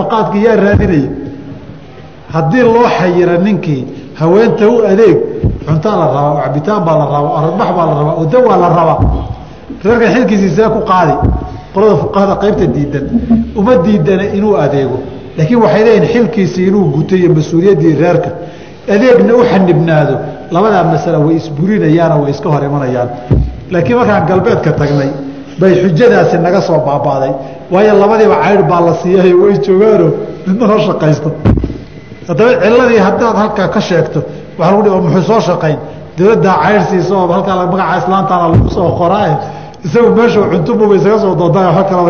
nafaqaadka yaa raadinaya haddii loo xayira ninkii haweenta u adeeg cuntaa la rabaa cabitaan baa la rabaa aradbax baa la rabaa oda waa la rabaa reerkan xilkiisii see ku qaadi qolada fuqahada qaybta diidan uma diidana inuu adeego. Laakiin waxay leeyihiin xilkiisii inuu guto iyo mas'uuliyaddii reerka. Adeegna u xanibnaado labadaa masale way isburinayaano way iska hor imanayaan. Laakiin markaan galbeedka tagnay bay xujadaasi naga soo baabaaday. Waayo labadiiba cayr baa la siiyayo way joogaano midna noo shaqaysto. Haddaba ciladii haddaad halkaa ka sheegto waa lagu muxuu soo shaqayn? Dowladdaa cayr siiso oo halkaa magaca islaantaana lagu soo qoraae isagu meesha cuntububa isaga soo dooda wa kal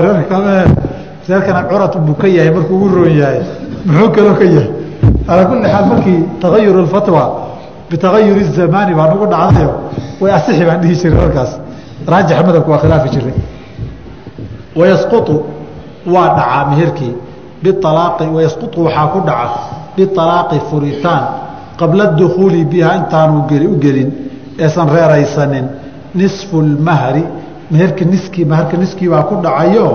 reerkana curat buu ka yahay markuu ugu roon yahay. Muxuu kaloo ka yahay. Calaa kulli xaal markii tagayur alfatwa bitagayuri zamaani baa nagu dhacdayo way asixi baan dhihi jiray halkaas raajix madhabku waa khilaafi jiray wayasqutu waa dhacaa mehirkii bialaaqi wayasqutu waxaa ku dhaca bialaaqi furitaan qabla dukhuuli bihaa intaanu u gelin eesan reeraysanin nisfu lmahri meherka niskii maharka niskii baa ku dhacayo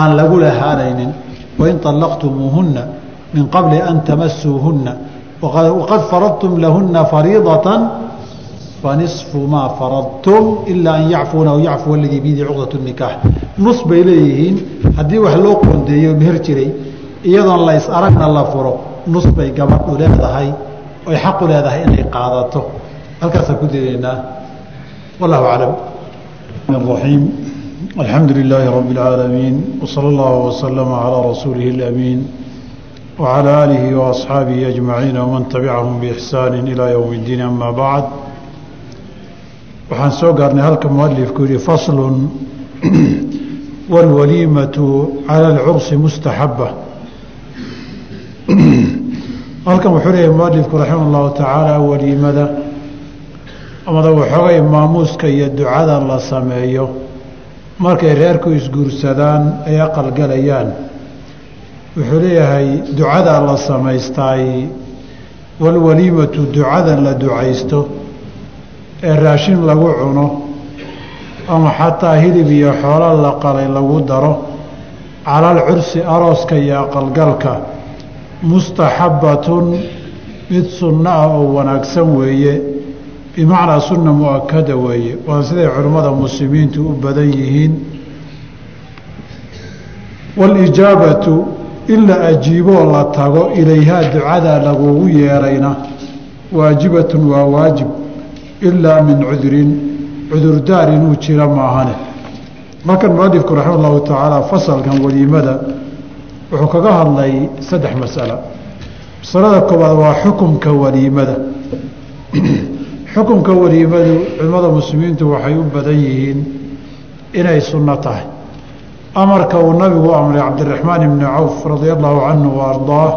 aan lagu lahaanaynin wain طallaqtumuuhunna min qabli an tamasuuhunna waqad faradtum lahunna fariidatan fanisfu maa faradtum ilaa an yacfuuna aw yacfuwa aladii biyadihi cuqdaة الnikaax nus bay leeyihiin haddii wax loo qoondeeyo meher jiray iyadoon lays aragna la furo nus bay gabadhu leedahay oy xaqu leedahay inay qaadato halkaasaan ku daynaynaa wallahu aclam الرحيم الحمد لله رب العالمين وصلى الله وسلم على رسوله الأمين وعلى آله وأصحابه أجمعين ومن تبعهم بإحسان إلى يوم الدين أما بعد waxaan soo gaarnay halka mualifku yihi fasl wاlwaliimaةu calى اlcursi mustaxaba halkan wuxuu leeyahy mualifku raximah اllahu tacaala waliimada amada waxoogay maamuuska iyo ducada la sameeyo markay reerku isguursadaan ay aqalgalayaan wuxuu leeyahay ducada la samaystaay walwaliimatu ducada la ducaysto ee raashin lagu cuno ama xataa hilib iyo xoolo la qalay lagu daro calal cursi arooska iyo aqalgalka mustaxabbatun mid sunno ah oo wanaagsan weeye bimacnaa sunna mu'akada weeye waa siday culimmada muslimiintu u badan yihiin. Waalijaabatu in la ajiiboo la tago ilayhaa ducadaa lagugu yeerayna waajibatun waa waajib ilaa min cudurin cudurdaar inuu jira maahane markan mualifku raxima allahu tacaala fasalkan waliimada wuxuu kaga hadlay saddex masalo masalada koobaad waa xukumka waliimada xukunka waliimadu culimmada muslimiintu waxay u badan yihiin inay sunno tahay amarka uu nabigu amray cabdiraxmaan ibni cawf radia allahu canhu wa ardaah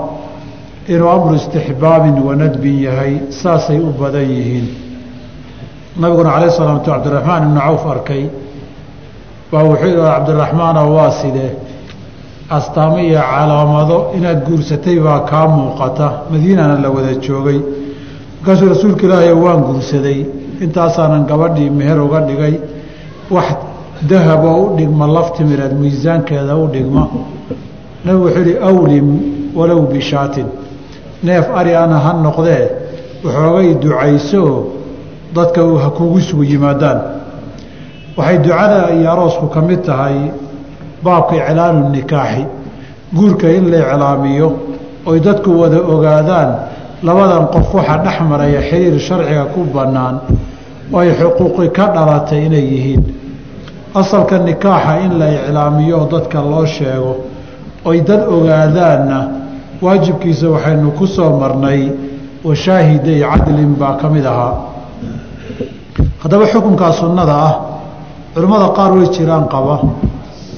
inuu amru istixbaabin wa nadbin yahay saasay u badan yihiin nabiguna calayh salaamtu cabdiraxmaan ibni cawf arkay. Baa wuxuu yidhi cabdiraxmaana waa sidee astaamo iyo calaamado inaad guursatay baa kaa muuqata. Madiinana la wada joogay. Markaasuu rasuulka ilaahay waan guursaday. Intaasaanan gabadhii meher uga dhigay. Wax dahab oo u dhigma laftimireed miisaankeeda u dhigma. Nabigu wuxuu yihi awlim walow bishaatin. Neef ari ana ha noqdee waxoogay ducayso dadka ha kugu sugu yimaadaan. Waxay ducada iyo aroosku ka mid tahay baabka iclaanu nikaaxi. Guurka in la iclaamiyo oy dadku wada ogaadaan labadan qof waxaa dhex maraya xiriir sharciga ku bannaan oo ay xuquuqi ka dhalatay inay yihiin. Asalka nikaaxa in la iclaamiyo dadka loo sheego oy dad ogaadaanna waajibkiisa waxaynu ku soo marnay washaahiday cadlin baa ka mid ahaa haddaba xukunkaa sunnada ah culimmada qaar way jiraan qaba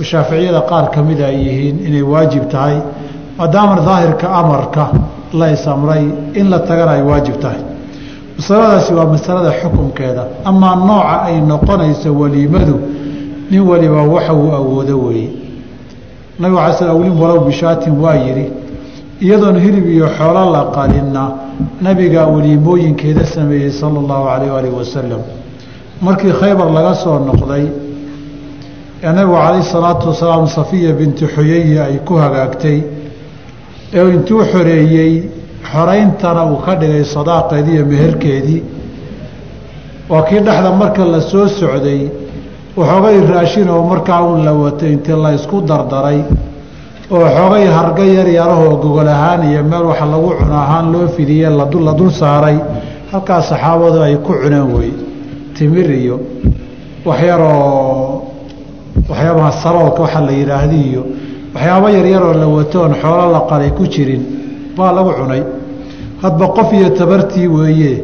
shaaficiyada qaar ka mid ay yihiin inay waajib tahay maadaama daahirka amarka la isamray in la tagana ay waajib tahay. Masaladaasi waa masalada xukunkeeda amaa nooca ay noqonayso waliimadu nin waliba waxa uu awoodo weeye. Nabigu ala sl awlim walow bishaatin waa yidhi iyadoon hilib iyo xoolo la qalinna nabigaa waliimooyinkeeda sameeyey sala allahu calayh aalihi wasalam markii khaybar laga soo noqday ee nabigu calayhi salaatu wasalaam safiya binti xuyayi ay ku hagaagtay ee intuu xoreeyey xorayntana uu ka dhigay sadaaqeedii iyo meherkeedii. Waa kii dhexda marka la soo socday waxoogay raashin oo markaa un la watay intii la isku dardaray oo xoogay harga yar yarahoo gogol ahaan iyo meel waxa lagu cuno ahaan loo fidiye la dul saaray. Halkaas saxaabadu ay ku cuneen wey timir iyo waxyaroo waxyaabaha saloolka waxaa la yidhaahdi iyo waxyaabo yaryaroo la wato oon xoolo la qalay ku jirin baa lagu cunay. Hadba qof iyo tabartii weeye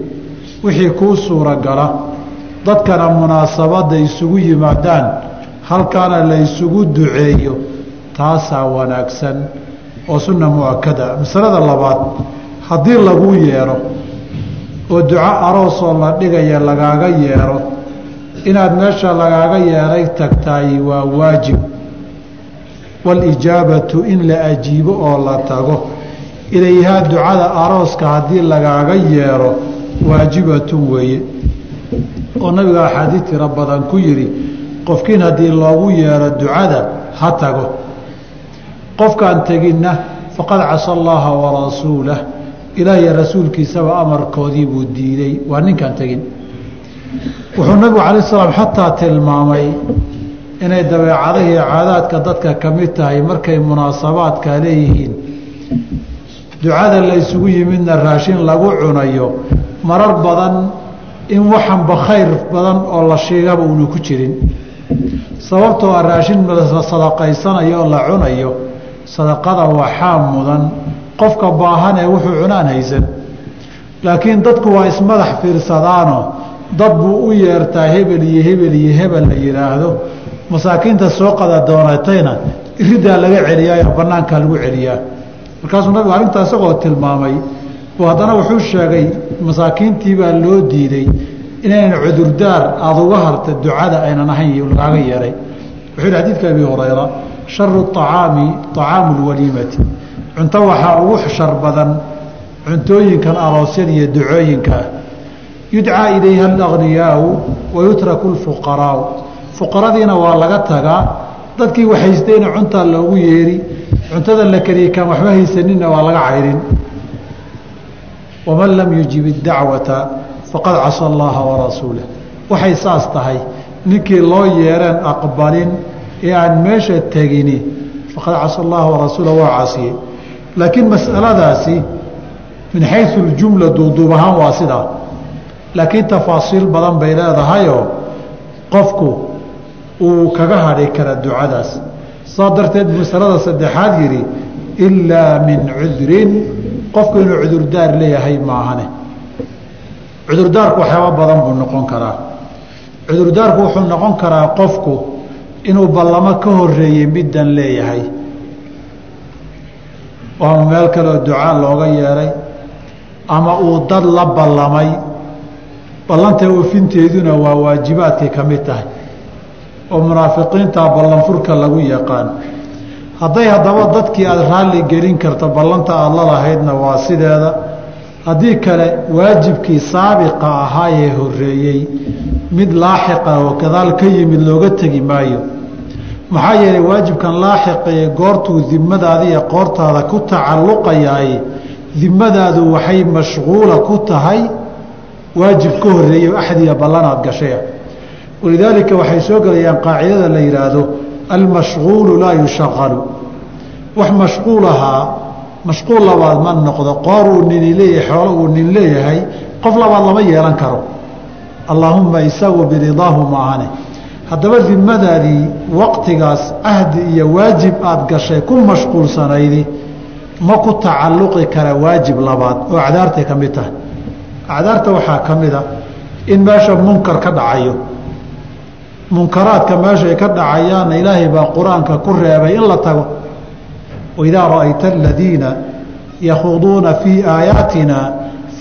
wixii kuu suuragala. Dadkana munaasabadda isugu yimaadaan halkaana la isugu duceeyo taasaa wanaagsan. Oo sunna mu'akada masalada labaad haddii laguu yeedho oo duco aroosoo la dhigaya lagaaga yeedho inaad meesha lagaaga yeedhay tagtaay waa waajib. Waalijaabatu in la ajiibo oo la tago. Ilayhaa ducada arooska haddii lagaaga yeedho waajibatun weeye. Oo nabiga axaadiid tiro badan ku yidhi qofkiin haddii loogu yeedho ducada ha tago. Qofkaan teginna faqad casa allaaha warasuulah ilaahiyo rasuulkiisaba amarkoodii buu diiday. Waa ninkaan tegin. Wuxuu nabigu calayi salaam xataa tilmaamay inay dabeecadahii caadaadka dadka ka mid tahay markay munaasabaadka leeyihiin. Ducada la ysugu yimidna raashin lagu cunayo. Marar badan in waxanba khayr badan oo la sheegaba uuna ku jirin. Sababtoo a raashin la sadaqaysanayo oo la cunayo sadaqada waxaa mudan qofka baahanee wuxuu cunaan haysan. Laakiin dadku waa ismadax fiirsadaano. Dad buu u yeertaa hebel iyo hebel iyo hebel la yidhaahdo masaakiinta soo qada doonatayna iridaa laga celiyaayo banaankaa lagu celiyaa. Markaasuu nabigu arrintaa isagoo tilmaamay buu haddana wuxuu sheegay masaakiintii baa loo diiday inaynan cudurdaar aada uga harta ducada aynan ahayn lagaaga yeehay wuxuu yihi xadiidka abi hurayra sharu acaami acaamu lwaliimati cunto waxaa ugu shar badan cuntooyinkan aroosyada iyo ducooyinka. Yudcaa ilayha alagniyaau wa yutraku lfuqaraau fuqaradiina waa laga tagaa. Dadkii waxhaystayna cuntaa loogu yeeri cuntada la kariye kaan waxba haysaninna waa laga cayrin. Waman lam yujib idacwata faqad casa allaha warasuulah waxay saas tahay. Ninkii loo yeereen aqbalin ee aan meesha tegini faqad casa allaha warasuulah waa casiyey laakiin mas'aladaasi min xayu ljumla duuduub ahaan waa sidaa laakiin tafaasiil badan bay leedahayoo qofku uu kaga hadhi kara ducadaas. Saa darteed masalada saddexaad yidhi ilaa min cudrin. Qofku inuu cudurdaar leeyahay maahane. Cudurdaarku waxyaaba badan buu noqon karaa. Cudurdaarku wuxuu noqon karaa qofku inuu ballamo ka horeeyey middan leeyahay ama meel kaleoo ducaa looga yeeray ama uu dad la ballamay. Ballanta oofinteeduna waa waajibaadkay ka mid tahay oo munaafiqiinta ballanfurka lagu yaqaan. Hadday haddaba dadkii aada raalli gelin karto ballanta aada la lahaydna waa sideeda. Haddii kale waajibkii saabiqa ahaa ee horeeyey mid laaxiqa oo gadaal ka yimid looga tegi maayo maxaa yeelay waajibkan laaxiqae goortuu dimadaada iyo qoortaada ku tacalluqayaay dimadaadu waxay mashquula ku tahay waajib ka horeeyey oo axdiga ballanaad gashaya walidaalika waxay soo gelayaan qaacidada la yidhaahdo almashquulu laa yushaqalu wax mashquul ahaa mashquul labaad ma noqdo qoor uu nini leeyahay xoolo uu nin leeyahay qof labaad lama yeelan karo. Allaahumma isagu biridaahu maahane haddaba dimadaadii waqtigaas ahdi iyo waajib aada gashay ku mashquulsanaydi ma ku tacalluqi kara waajib labaad oo acdaartay ka mid tahay. Acdaarta waxaa ka mid a in meesha munkar ka dhacayo. Munkaraadka meeshay ka dhacayaanna ilaahay baa qur'aanka ku reebay in la tago. Waidaa ra'ayta aladiina yakhuuduuna fii aayaatina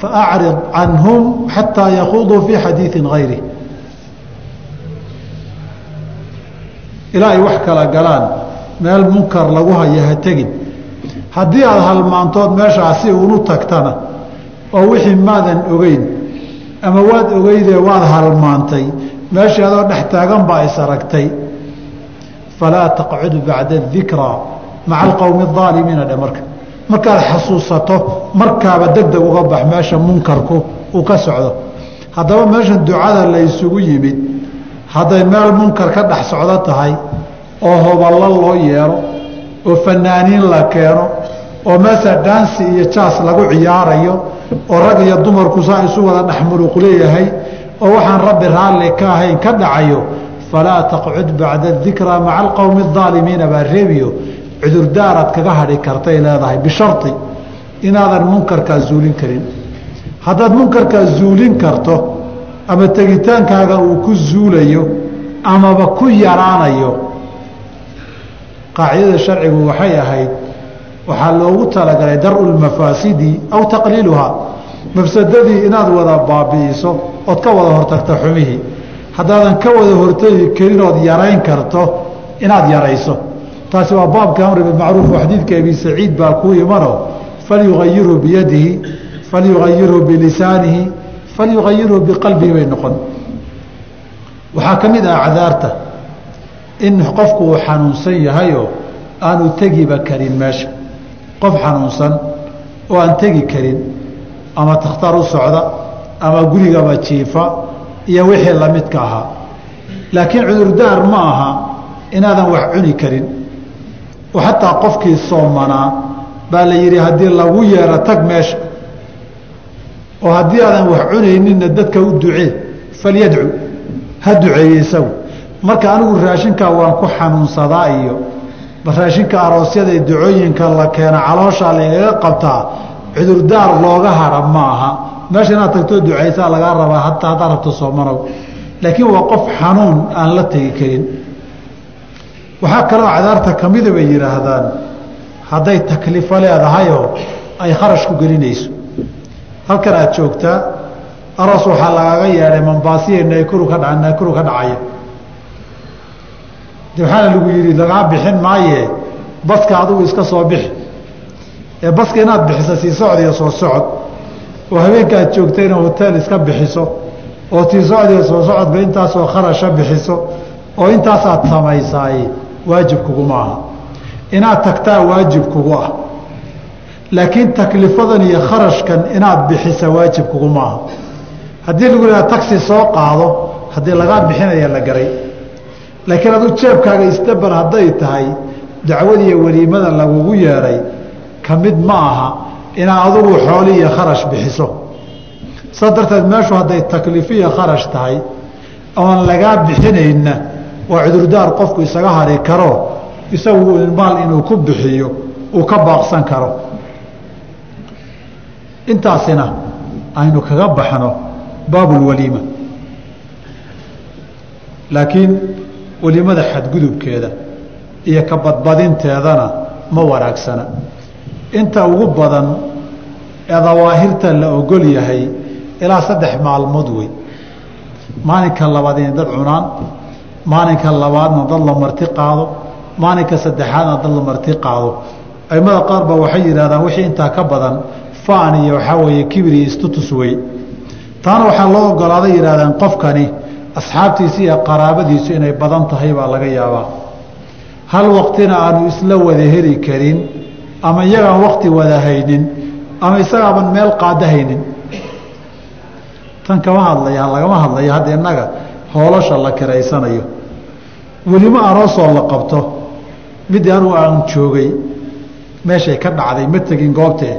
faacrid canhum xataa yakhuuduu fii xadiiin gayri ilaa ay wax kala galaan. Meel munkar lagu haya ha tegin. Haddii aada halmaantood meeshaasi unu tagtana oo wixii maadan ogeyn ama waad ogeydee waad halmaantay meeshii adoo dhex taagan baa is aragtay falaa taqcud bacda dikraa maca alqowmi aalimiina dhe marka. Markaad xasuusato markaaba deg deg uga bax meesha munkarku uu ka socdo. Haddaba meeshan ducada la isugu yimid hadday meel munkar ka dhex socdo tahay oo hoballo loo yeelo oo fanaaniin la keeno oo meesa dhaansi iyo jaas lagu ciyaarayo oo rag iyo dumarku saa isu wada dhex muruq leeyahay oo waxaan rabbi raalli ka ahayn ka dhacayo falaa taqcud bacda dikraa maca alqowmi aalimiina baa reebiyo cudurdaaraad kaga hadhi kartay leedahay bishari inaadan munkarkaa zuulin karin. Haddaad munkarkaa zuulin karto ama tegitaankaaga uu ku zuulayo amaba ku yaraanayo. Qaacidada sharcigu waxay ahayd waxaa loogu talagalay dar'u lmafaasidi aw taqliiluhaa mafsadadii inaad wada baabi'iso ood ka wada hortagto xumihii haddaadan ka wada hortegi karin ood yarayn karto inaad yarayso. Taasi waa baabka amri bimacruuf oo xadiidka abi saciid baa kuu imano falyugayirhu biyadihi falyugayirhu bilisaanihi falyugayirhu biqalbihi bay noqon. waxaa ka mid ah acdaarta in qofku uu xanuunsan yahayoo aanu tegiba karin meesha. qof xanuunsan oo aan tegi karin ama takhtar u socda ama gurigaba jiifa iyo wixii lamidka ahaa. laakiin cudurdaar ma aha inaadan wax cuni karin. oo xataa qofkii soomanaa baa la yidhi haddii lagu yeero tag meesha oo haddii aadan wax cunayninna dadka u ducee falyadcu. Ha duceeye isagu. Marka anigu raashinkaa waan ku xanuunsadaa iyo raashinka aroosyada ducooyinka la keena calooshaa lagaga qabtaa cudurdaar looga hara ma aha meesha inaad tagtoo ducaysaa lagaa rabaa hataa haddaad rabto soomanow laakiin waa qof xanuun aan la tegi karin. Waxaa kaloo cadaarta kamida bay yidhaahdaan hadday taklifo leedahayoo ay kharash ku gelinayso halkan aad joogtaa aroos waxaa lagaga yeedhay mambaasiya naykuru ka dha naykuru ka dhacaya de waxaana lagu yidhi lagaa bixin maaye baska adigu iska soo bixi. Ee baska inaad bixiso sii socod iyo soo socod. Oo habeenka aad joogtayna hotel iska bixiso oo sii socod iyo soo socodba intaasoo kharasha bixiso oo intaasaad samaysaay waajib kuguma aha inaad tagtaa waajib kugu ah laakiin taklifadan iyo kharashkan inaad bixisa waajib kuguma aha haddii lagu yidhaha taxi soo qaado haddii lagaa bixinaya la garay. Laakiin adu jeebkaaga isdabar hadday tahay dacwadiiyo weliimada lagugu yeedhay ka mid ma aha inaad adugu xooli iyo kharash bixiso. Saas darteed meeshu hadday takliifiya kharash tahay oon lagaa bixinaynna waa cudurdaar qofku isaga hari karo isagu maal inuu ku bixiyo uu ka baaqsan karo intaasina aynu kaga baxno baabulwaliima laakiin welimada xadgudubkeeda iyo ka badbadinteedana ma wanaagsana. Inta ugu badan ee dawaahirta la ogol yahay ilaa saddex maalmood wey maalinka labaad inay dad cunaan maalinka labaadna dad la marti qaado maalinka saddexaadna dad la marti qaado. Aimada qaar ba waxay yidhahdaan wixii intaa ka badan faan iyo waxaa weeye kibir iyo istutus wey. Taana waxaa loo ogolaaday yidhahdaan qofkani asxaabtiisi iyo qaraabadiisu inay badan tahay baa laga yaabaa. Hal waqtina aanu isla wada heli karin ama iyagaan waqti wada haynin ama isagaaban meel qaada haynin. Tan kama hadlaya lagama hadlayo hadda innaga hoolasha la kiraysanayo. Welimo aroosoo la qabto. Midii anugu aan joogay meeshay ka dhacday ma tegin goobtee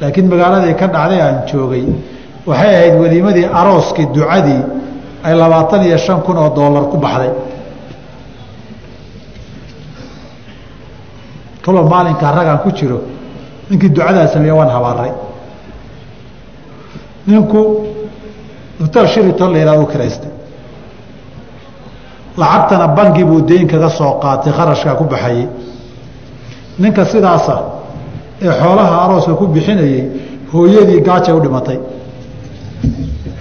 laakiin magaaladay ka dhacday aan joogay waxay ahayd weliimadii arooskii ducadii ay labaatan iyo shan kun oo doolar ku baxday. Kaloo maalinkaa ragaan ku jiro ninkii ducadaa sameeye waan habaaray. Ninku hotel shiriton la yihahdo u kiraystay. Lacagtana bangi buu deyn kaga soo qaatay kharashkaa ku baxayey ninka sidaasa ee xoolaha arooska ku bixinayey hooyadii gaajay u dhimatay.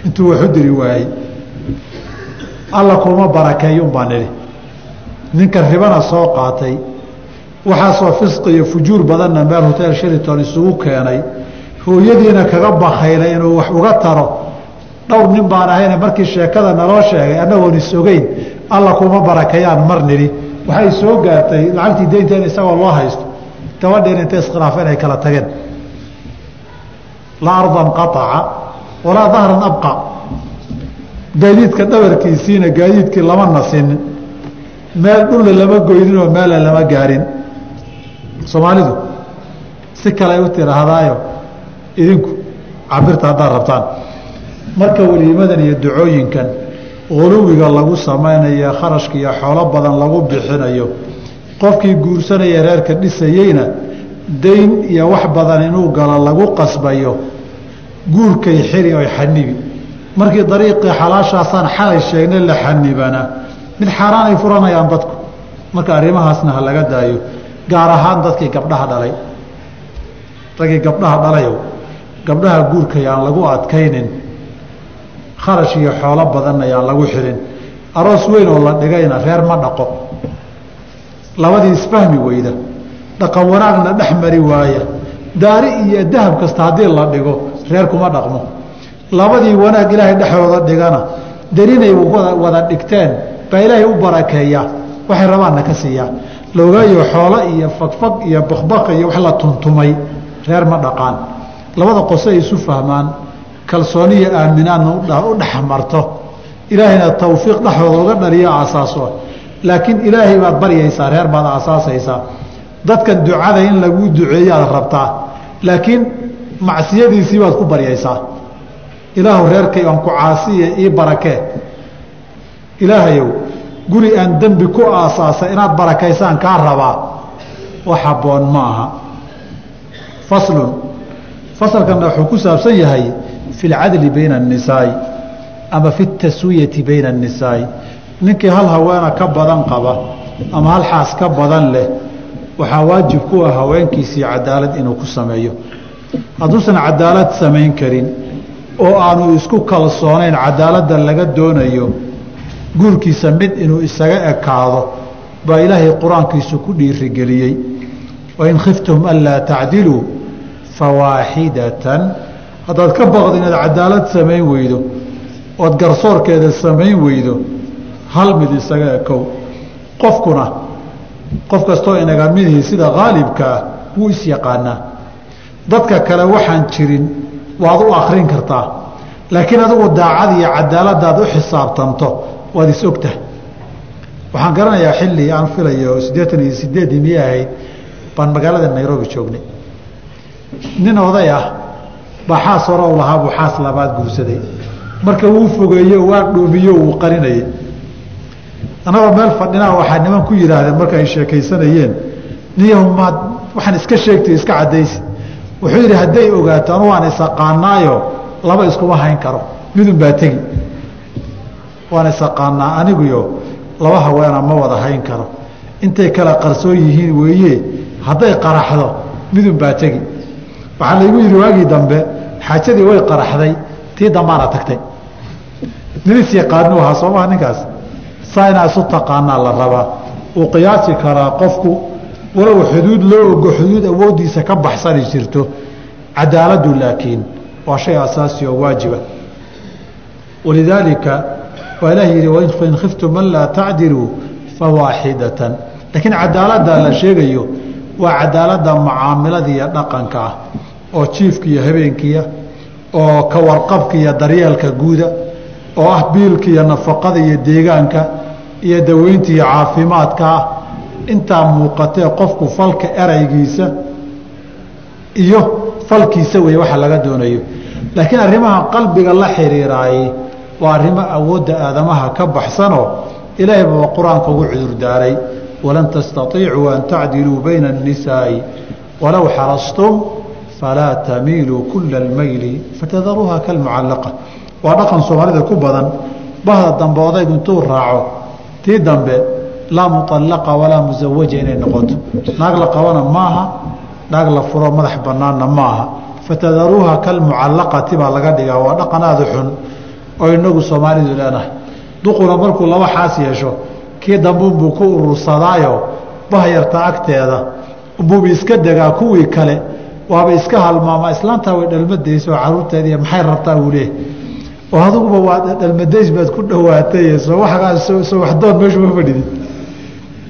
Intuu wax u diri waayey alla kuma barakeeyun baa nidhi. Ninka ribana soo qaatay waxaasoo fisqi iyo fujuur badanna meel hotel shiriton isugu keenay. Hooyadiina kaga bakaylay inuu wax uga taro. Dhowr nin baan ahayne markii sheekada naloo sheegay annagoon is ogeyn alla kuma barakeeyaan mar nidhi. Waxay soo gaartay lacagtii deynteena isagoo loo haysto gabadhiina intay iskhilaafeen ay kala tageen laa ardan qaaca walaa dahran abqa gaadiidka dhabarkiisiina gaadiidkii lama nasinin meel dhulla lama goyninoo meela lama gaarin soomaalidu si kale ay u tidhaahdaayo idinku cabirta haddaad rabtaan marka weliimadan iyo ducooyinkan huluwiga lagu samaynayo kharashka iyo xoolo badan lagu bixinayo qofkii guursanaya reerka dhisayeyna dayn iyo wax badan inuu galo lagu qasbayo guurkay xiri oy xanibi. Markii dariiqii xalaashaasaan xalay sheegnay la xanibana mid xaaraan ay furanayaan dadku. Marka arrimahaasna ha laga daayo gaar ahaan dadkii gabdhaha dhalay. Raggii gabdhaha dhalayow gabdhaha guurka yaan lagu adkaynin kharash iyo xoolo badanna yaan lagu xirin. Aroos weyn oo la dhigayna reer ma dhaqo labadii isfahmi weyda. Dhaqan wanaagna dhex mari waaya. Daari iyo dahab kasta haddii la dhigo reer kuma dhaqmo. Labadii wanaag ilaahay dhexdooda dhigana darinay wada dhigteen baa ilaahay u barakeeyaa waxay rabaanna ka siiyaa logaayo xoolo iyo fagfag iyo bakbaka iyo wax la tuntumay reer ma dhaqaan. Labada qose ay isu fahmaan kalsooniya aaminaadna u dhexmarto ilaahayna tawfiiq dhexdooda uga dhaliyo aasaaso laakiin ilaahay baad baryaysaa reer baad aasaasaysaa. Dadkan ducada in laguu duceeyaad rabtaa laakiin macsiyadiisii baad ku baryaysaa. Ilaahu reerkay aan ku caasiye ii barakee ilaahayow guri aan dembi ku aasaasa inaad barakaysaan kaa rabaa wax habboon ma aha faslun fasalkanna wuxuu ku saabsan yahay fi lcadli bayna annisaa'i ama fi taswiyati bayna annisaa'i ninkii hal haweena ka badan qaba ama hal xaas ka badan leh waxaa waajib ku ah haweenkiisii cadaalad inuu ku sameeyo. Hadduusan cadaalad samayn karin oo aanu isku kalsoonayn cadaaladda laga doonayo guurkiisa mid inuu isaga ekaado baa ilaahay qur'aankiisu ku dhiirigeliyey. Wain khiftum anlaa tacdiluu fawaaxidatan haddaad ka baqdo inaad cadaalad samayn weydo ood garsoorkeeda samayn weydo hal mid isaga ekow qofkuna qof kastoo inaga midihii sida haalibka ah wuu isyaqaanaa dadka kale waxaan jirin waad u akrin kartaa. Laakiin adigu daacad iyo cadaaladaad u xisaabtanto waad is ogtahay waxaan garanayaa xilli aan filayo siddeetan iyo sideeddii miyay ahayd baan magaalada nairobi joognay. Nin oday ah baa xaas hore u lahaa buu xaas labaad guursaday. Marka wuu fogeeyo waa dhoomiyo wuu qarinayay annagoo meel fadhinaa waxaa niman ku yidhaahdeen marka ay sheekaysanayeen. Niyahu maad waxaan iska sheegtay iska caddaysi wuxuu yidhi hadday ogaato anu waan isaqaanaayo laba iskuma hayn karo. Midun baa tegi. Waan isaqaanaa aniguyo laba haweena ma wada hayn karo. Intay kala qarsoon yihiin weeye hadday qaraxdo. Midun baa tegi. Waxaa laygu yidhi waagii dambe xaajadii way qaraxday tii dambaana tagtay. Nin isyaqaanu ahaa soomaha ninkaas saa inaa isu taqaanaa la rabaa. Uu qiyaasi karaa qofku walow xuduud loo ogo xuduud awooddiisa ka baxsani jirto. Cadaaladdu laakiin waa shay asaasi oo waajiba walidaalika waa ilaah yidhi fain khiftum man laa tacdiluu fawaaxidatan laakiin cadaaladda la sheegayo waa cadaaladda mucaamilada iyo dhaqanka ah oo jiifka iyo habeenkiia oo ka warqabka iyo daryeelka guuda oo ah biilka iyo nafaqada iyo deegaanka iyo daweynta iyo caafimaadka ah intaa muuqatee qofku falka eraygiisa iyo falkiisa wey waxa laga doonayo laakiin arrimaha qalbiga la xiriiraayey waa arrimo awoodda aadamaha ka baxsanoo ilaahay baa qur-aanka ugu cudurdaaray walan tastaiicuu an tacdiluu bayna الnisaaءi walow xarastum falaa tamiiluu kula اlmayli fatadaruuha kalmucallaqa waa dhaqan soomaalida ku badan bahda dambe odaygu intuu raaco tii dambe laa muطallaqa walaa musawaja inay noqoto. Naag la qabana maaha naag la furo madax banaanna maaha. Fatadaruuha kalmucallaqati baa laga dhigaa waa dhaqan aada xun oo inagu soomaalidu leenahay duquna markuu laba xaas yeesho kii dambeunbuu ku urursadaayo bahyarta agteeda unbuuba iska degaa kuwii kale waaba iska halmaama islaantaa way dhalmadayso oo caruurteediiy maxay rabtaa uu leehay oo adiguba waa dhalmadays baad ku dhowaatay soo waxdoon meeshu ma fadhidid.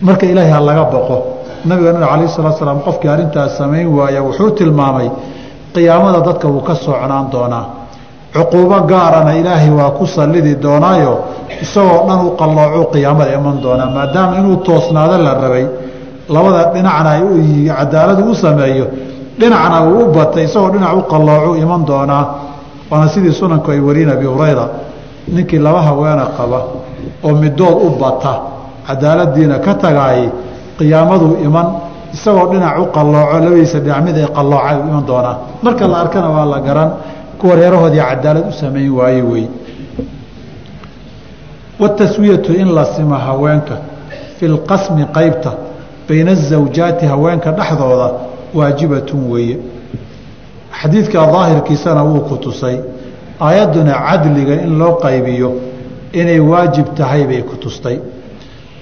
Marka ilaahay ha laga boqo nabigan calayh salatu salaam qofkii arrintaas samayn waaya wuxuu tilmaamay qiyaamada dadka wuu ka socnaan doonaa. Cuquubo gaarana ilaahay waa ku sallidi doonaayo isagoo dhan u qalloocu qiyaamada iman doonaa maadaama inuu toosnaado la rabay labada dhinacna cadaaladu u sameeyo dhinacna uu u batay isagoo dhinac u qalloocu iman doonaa waana sidii sunanku ay wariin abi hurayra ninkii laba haweena qaba oo midood u bata cadaaladiina ka tagaayay qiyaamaduu iman isagoo dhinac u qallooco labadiisa dhinac mid ay qalloocay u iman doonaa marka la arkana waa la garan kuwa reerahoodii cadaalad u samayn waaye wey. Wataswiyatu in la simo haweenka fi lqasmi qaybta bayna azawjaati haweenka dhexdooda waajibatun weeye xadiidka daahirkiisana wuu ku tusay aayadduna cadliga in loo qaybiyo inay waajib tahay bay ku tustay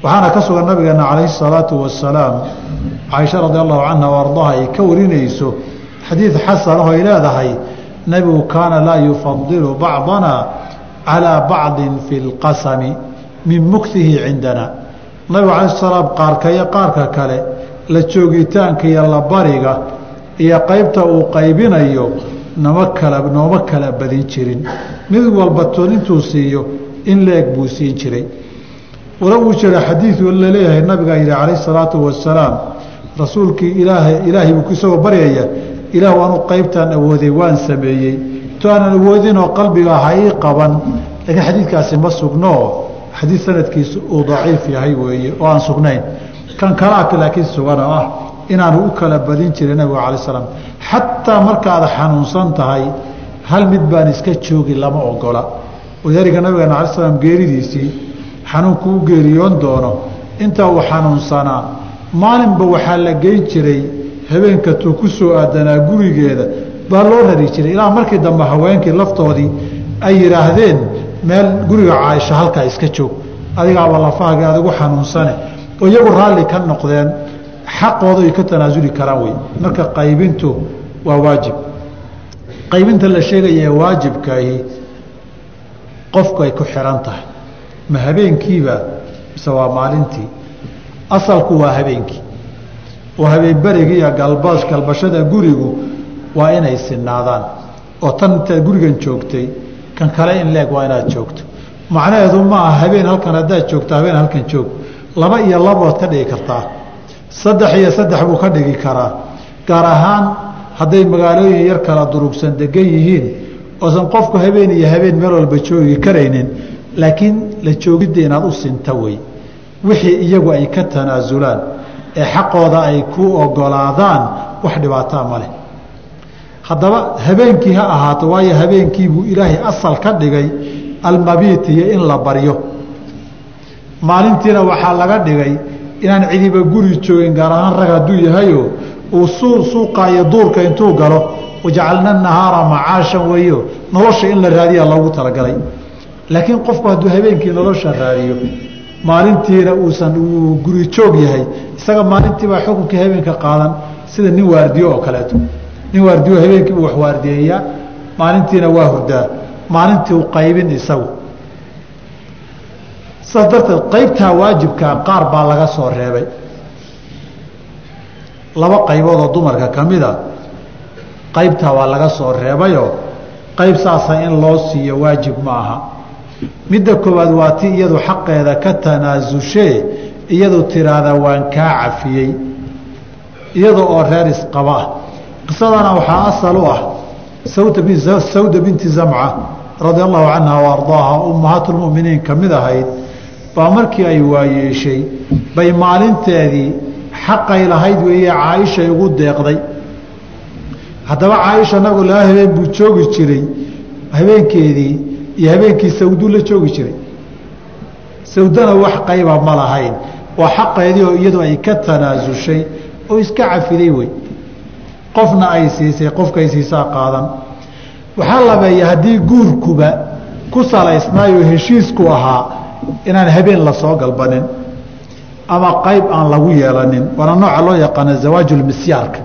waxaana ka sugan nabigeena calayhi salaatu wasalaam caaisha radi allahu canha o ardaha ay ka warinayso xadiid xasan oo ay leedahay nebigu kaana laa yufadilu bacdana calaa bacdin fi lqasami min muktihi cindana. Nabigu calayh salaam qaarka iyo qaarka kale la joogitaanka iyo la bariga iyo qaybta uu qaybinayo nama kala nooma kala badin jirin. Mid walba toon intuu siiyo in leeg buu siin jiray. Wala uu jira xadiidu la leeyahay nabigaa yidhi calayh salaatu wasalaam rasuulkii ilaahay ilaahay buu isagoo baryaya ilaah waanu qaybtaan awooday waan sameeyey. To aanan awoodinoo qalbiga ha ii qaban laakiin xadiidkaasi ma sugnoo xadiid sanadkiisu uu daciif yahay weeye oo aan sugnayn. Kan kalaak laakiin sugan ah inaanu u kala badin jiray nabiga calay salaam. Xataa markaad xanuunsan tahay hal mid baan iska joogi lama ogola. Walidaalika nabigeena alay slam geeridiisii xanuunku u geeriyoon doono. Inta uu xanuunsanaa maalinba waxaa la geyn jiray habeenka tuu ku soo aadanaa gurigeeda. Baa loo rari jiray. Ilaa markii dambe haweenkii laftoodii ay yidhaahdeen meel guriga caaisha halkaa iska joog. Adigaaba lafahaga adigu xanuunsane. Oo iyagu raalli ka noqdeen xaqooda ay ka tanaasuli karaan wey marka qaybintu waa waajib. Qaybinta la sheegaya ee waajibkaahi qofku ay ku xihan tahay. Ma habeenkiiba mise waa maalintii? Asalku waa habeenkii. Oo habeenberigii iyo galbash galbashada gurigu waa inay sinaadaan oo tan intaad gurigan joogtay kan kale in leeg waa inaad joogto. Macnaheedu ma aha habeen halkan haddaad joogto habeen halkan joog. Laba iyo labood ka dhigi kartaa saddex iyo saddex buu ka dhigi karaa. Gaar ahaan hadday magaalooyin yar kala durugsan degan yihiin oosan qofku habeen iyo habeen meel walba joogi karaynin laakiin la joogidda inaad u sinta wey wixii iyagu ay ka tanaasulaan ee xaqooda ay ku ogolaadaan wax dhibaataa ma leh. Haddaba habeenkii ha ahaato waayo habeenkiibuu ilaahay asal ka dhigay almabiit iyo in la baryo. Maalintiina waxaa laga dhigay inaan cidiba guri joogin gaar ahaan rag hadduu yahayo uu suuqa iyo duurka intuu galo wajacalna nahaara macaashan weeyo nolosha in la raadiya loogu talagalay. Laakiin qofku hadduu habeenkii nolosha raadiyo maalintiina uusan uu guri joog yahay isaga maalintiibaa xukunkii habeenka qaadan sida nin waardiyo oo kaleeto. Nin waardiyo habeenkiibu wax waardiyeeyaa maalintiina waa hurdaa maalintii u qaybin isagu saas darteed qaybtaa waajibkaa qaar baa laga soo reebay. Laba qaybood oo dumarka ka mida qaybtaa waa laga soo reebayoo qayb saasa in loo siiyo waajib ma aha. Midda koowaad waa ti iyadu xaqeeda ka tanaazushee iyadu tiraahda waan kaa cafiyey iyada oo reer isqaba ah. Qisadana waxaa asal u ah sawda binti zamca radia allahu canha wa ardaaha ummahaat lmuminiin ka mid ahayd baa markii ay waayeeshay bay maalinteedii xaqay lahayd weeye caaishay ugu deeqday. Haddaba caaisha nabigu laba habeen buu joogi jiray habeenkeedii iyo habeenkii sawduu la joogi jiray. Sawdana wax qayba ma lahayn waa xaqeedii oo iyadu ay ka tanaasushay oo iska cafiday wey. Qofna ay siisay qofkaay siisaa qaadan. Waxaa labeeya haddii guurkuba ku salaysnaayoo heshiisku ahaa inaan habeen la soo galbanin ama qayb aan lagu yeelanin waana nooca loo yaqaana zawaajulmisyaarka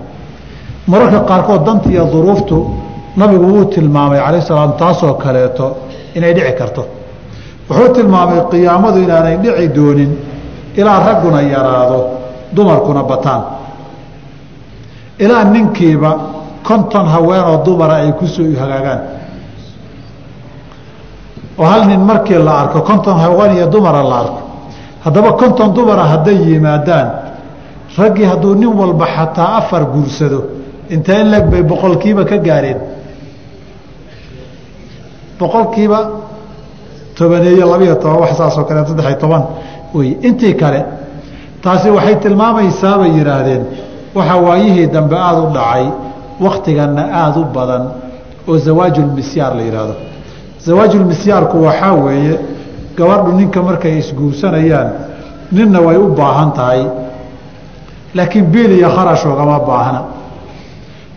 mararka qaarkood danta iyo duruuftu nabigu wuu tilmaamay calayh salaam taasoo kaleeto inay dhici karto. Wuxuu tilmaamay qiyaamadu inaanay dhici doonin ilaa ragguna yaraado dumarkuna bataan. Ilaa ninkiiba konton haweenoo dumara ay ku soo hagaagaan oo hal nin markii la arko konton haween iyo dumara la arko haddaba konton dumara hadday yimaadaan raggii hadduu nin walba xataa afar guursado inta in leg bay boqolkiiba ka gaareen. Boqolkiiba tobaneeyo labiyo toban wax saasoo kale saddexiyo toban. Wey intii kale taasi waxay tilmaamaysaa bay yidhaahdeen waxaa waayihii dambe aada u dhacay waktiganna aada u badan oo zawaajulmisyaar la yidhaahdo zawaajulmisyaarku waxaa weeye gabadhu ninka markay isguursanayaan ninna way u baahan tahay. Laakiin biil iyo kharash ogama baahna.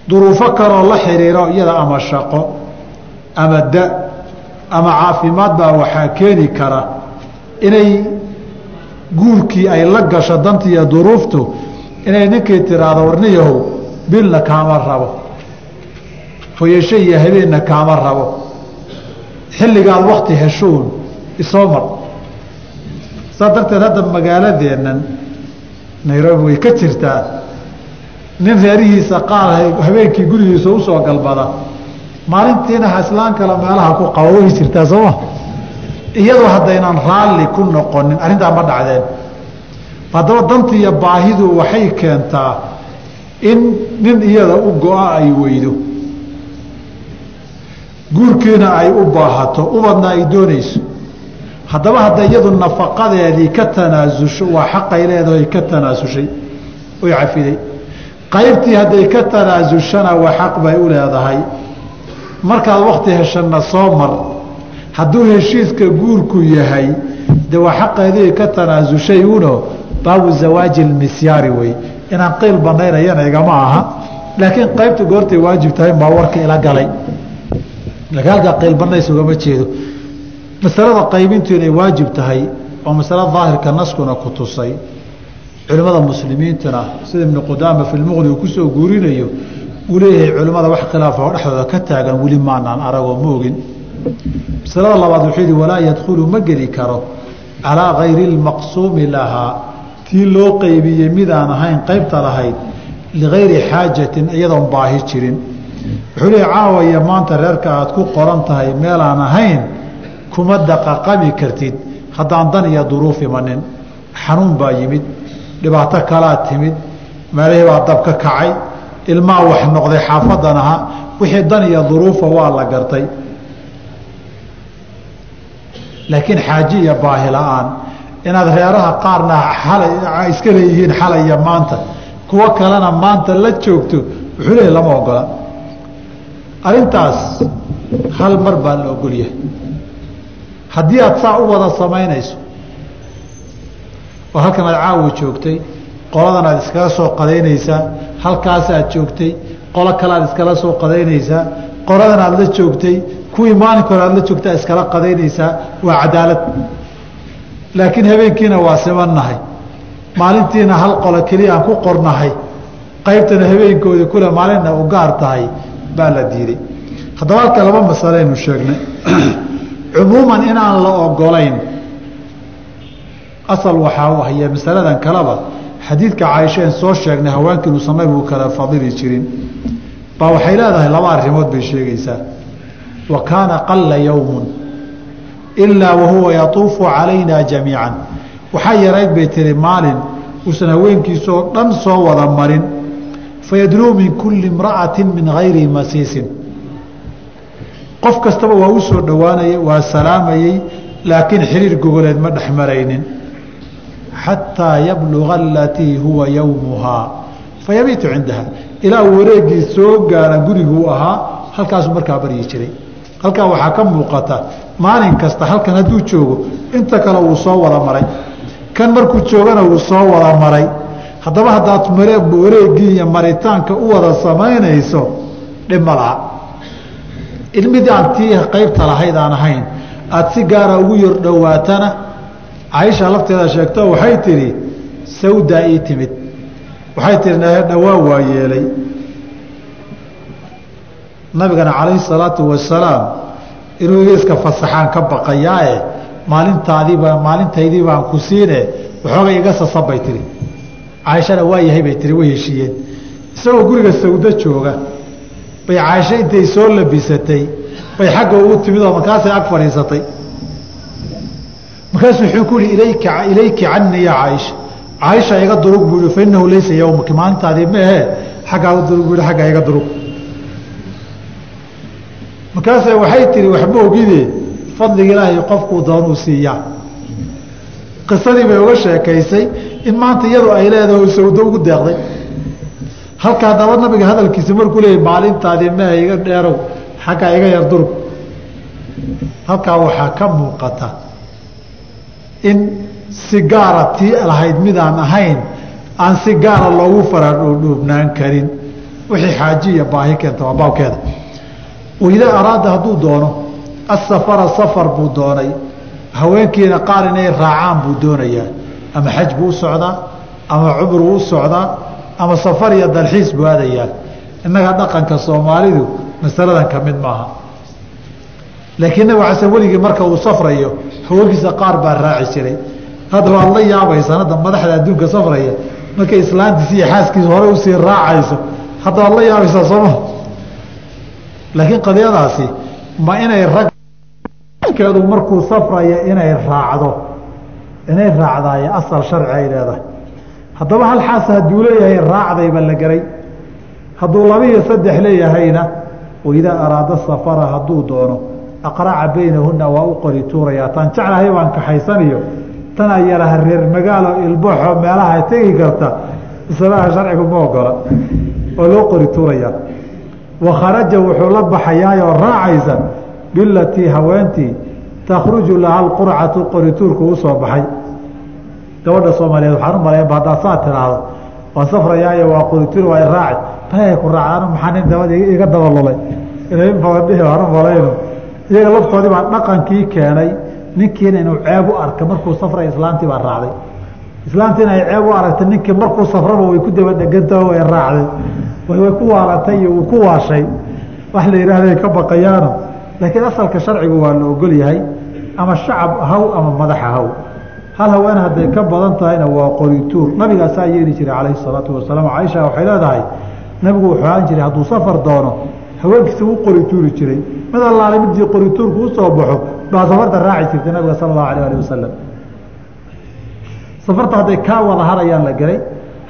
Duruufo kaloo la xiriiro iyada ama shaqo ama da ama caafimaad baa waxaa keeni kara inay guurkii ay la gasho dantiiyo duruuftu inay ninkii tiraahdo warniyahow bilna kaama rabo. Hoyasho iyo habeenna kaama rabo xilligaad wakti heshuun isoo mar. Saa darteed hadda magaaladeennan nairobi way ka jirtaa. Nin reerihiisa qaar habeenkii gurigiisa u soo galbada. Maalintiina haslaan kale meelaha ku qabo way jirtaa sooma iyadoo haddaynan raalli ku noqonin arrintaa ma dhacdeen. Haddaba danti iyo baahidu waxay keentaa in nin iyada u go-a ay weydo guurkiina ay u baahato ubadna ay doonayso. Haddaba hadda iyadu nafaqadeedii ka tanaasusho waa xaqay leedahay ka tanaasushay oy cafiday. Qaybtii hadday ka tanaasushana waa xaq bay u leedahay. Markaad wakti heshana soo mar hadduu heshiiska guurku yahay de waa xaqeedii ka tanaasushay uno baabu zawaaji ilmisyaari wey. Inaan qiil banaynayana igama aha. Laakiin qaybta goortay waajib tahay baa warka ila galay laakiin halkaa qiil banays ugama jeedo. Masalada qaybintu inay waajib tahay oo masalo daahirka naskuna ku tusay culimmada muslimiintuna sida ibnu qudaama fi lmuqni uu ku soo guurinayo uu leeyahay culimmada wax khilaafa oo dhexdooda ka taagan weli maanaan aragoo ma ogin. Masalada labaad wuxuu yihi walaa yadkhulu ma geli karo calaa kayri lmaqsuumi lahaa tii loo qeybiyey midaan ahayn qaybta lahayd ligayri xaajatin iyadoon baahi jirin wuxuu leeyahy caawaya maanta reerka aad ku qoran tahay meelaan ahayn kuma daqaqami kartid. Haddaan dan iyo duruuf imanin xanuun baa yimid dhibaato kalaa timid meelihii baa dab ka kacay ilmaa wax noqday xaafadan aha wixii dan iyo duruufa waa la gartay. Laakiin xaaji iyo baahi la'aan inaad reeraha qaarna alay iska leeyihiin xalaya maanta kuwo kalena maanta la joogto wuxuu leeyahy lama ogola arrintaas hal mar baa la ogolyahay haddii aad saa u wada samaynayso oo halkan aad caawa joogtay qoladan aad iskala soo qadaynaysaa halkaasaad joogtay qolo kale aad iskala soo qadaynaysaa qoladan aad la joogtay kuwii maalinka hore aad la joogtaa iskala qadaynaysaa waa cadaalad. Laakiin habeenkiina waa simannahay maalintiina hal qolo keliya aan ku qornahay qaybtana habeenkoodii kule maalinna u gaar tahay baa la diiday. Haddaba halka laba masaleynu sheegnay. Cumuuman inaan la ogolayn asal waxaa u ahya masaladan kaleba xadiidka caaisheen soo sheegnay haweenkii inuusan nabigu kala fadili jirin. Baa waxay leedahay laba arrimood bay sheegaysaa. Wa kaana qalla yowmun ilaa wahuwa yatuufu calayna jamiican. Waxaa yarayd bay tihi maalin uusan haweenkiisoo dhan soo wada marin fayadnuu min kulli imra'atin min gayri masiisin qof kastaba waa u soo dhowaanayay waa salaamayey laakiin xiriir gogoleed ma dhex maraynin xataa yabluga alatii huwa yowmuhaa fayabiitu cindaha ilaa wareegii soo gaara guriguu ahaa halkaasuu markaa baryi jiray halkaa waxaa ka muuqata maalin kasta halkan hadduu joogo inta kale wuu soo wada maray kan markuu joogana wuu soo wada maray haddaba haddaad wareegii iyo maritaanka u wada samaynayso dhib ma laha aan tii qaybta lahayd aan ahayn aada si gaara ugu yar dhowaatana caaisha lafteeda sheegto waxay tidhi sawdaa ii timid. Waxay tihi dhawaa waa yeelay. Nabigana calayhi salaatu wasalaam inuu iska fasaxaan ka baqayaae maalintaadiiba maalintaydii baan ku siine waxoogay iga sasabay tihi caaishana waa yahay bay tiri way heshiiyeen. Isagoo guriga sawdo jooga bay caaisho intay soo labisatay bay xagga ugu timid oo markaasay ag fadhiisatay. Markaasuu wuxuu ku yihi ilayka ilayki canii yaa caaisha caaisha iga durug buu yihi fa inahu laysa yowmaki maalintaadii ma ahee xaggaa durug buu yihi xaggaa iga durug. Markaasa waxay tihi waxma ogide fadliga ilaahay qofkuu doonuu siiyaa. Qisadii bay uga sheekaysay in maanta iyadu ay leedahay sawdo ugu deeqday halkaa daba nabiga hadalkiisa markuu leeyay maalintaadii mehe iga dheerow xaggaa iga yar durug halkaa waxaa ka muuqata in si gaara tii lahayd midaan ahayn aan si gaara loogu faradhuubnaan karin. Wixii xaaji iyo baahi keenta waa baabkeeda. Waidaa araada hadduu doono asafara safar buu doonay. Haweenkiina qaar inay raacaan buu doonayaa ama xaj buu socdaa ama cumru u socdaa ama safar iyo dalxiis buu aadayaa. Innaga dhaqanka soomaalidu masaladan ka mid maaha. Laakiin nabig xasan weligii marka uu safrayo haweenkiisa qaar baa raaci jiray. Hadda waad la yaabaysaan hadda madaxda adduunka safraya markay islaantiisi iyo xaaskiisa hore u sii raacayso hadda waad la yaabaysaa sooma. Laakiin qadiyadaasi ma inay ragkeedu markuu safraya inay raacdo inay raacdaaye asal sharci ay leedahay. Haddaba hal xaas hadduu leeyahay raacdayba la garay. Hadduu laba saddex leeyahayna waidaa araada safara hadduu doono aqraca baynahuna waa u qori tuurayaa. Taan jeclahay baan kaxaysaniyo tanaa yaraha reer magaalo ilbooxo meelaha tegi karta islaha sharcigu ma ogola oo loo qori tuurayaa wakharaja wuxuu la baxayaayoo raacaysa bilatii haweentii takhruju laha alqurcatu qorituurku u soo baxay. Gabadha soomaaliyeed waxaan u malaynba haddaa saa tiraahdo waan safrayaayo waa qorituur waa raaci baa ku raacaan maxaa nin dabada iga dabalulay inay in badan waan u malayno. Iyaga laftoodii baa dhaqankii keenay ninkiina inuu ceeb u arka markuu safray islaantii baa raacday. Islaantiina ay ceeb u aragtay ninkii markuu safraba way ku daba dhegantao way raacday. Way ku waalatay iyo uu ku waashay. Wax la yidhaahday ka baqayaano. Laakiin asalka sharcigu waa la ogol yahay ama shacab haw ama madaxa haw hal haween hadday ka badan tahayna waa qorituur nabigaasaa yeeli jiray calayhi salaatu wasalaam. Caaisha waxay leedahay nabigu wuxuu ahaan jiray hadduu safar doono haweenkiisa u qorituuri jiray. Mid allaale midii qorituurku u soo baxo baa safarta raaci jirtay nabiga sala allahu alah alih wasalam safarta hadday kaa wada harayaan la gelay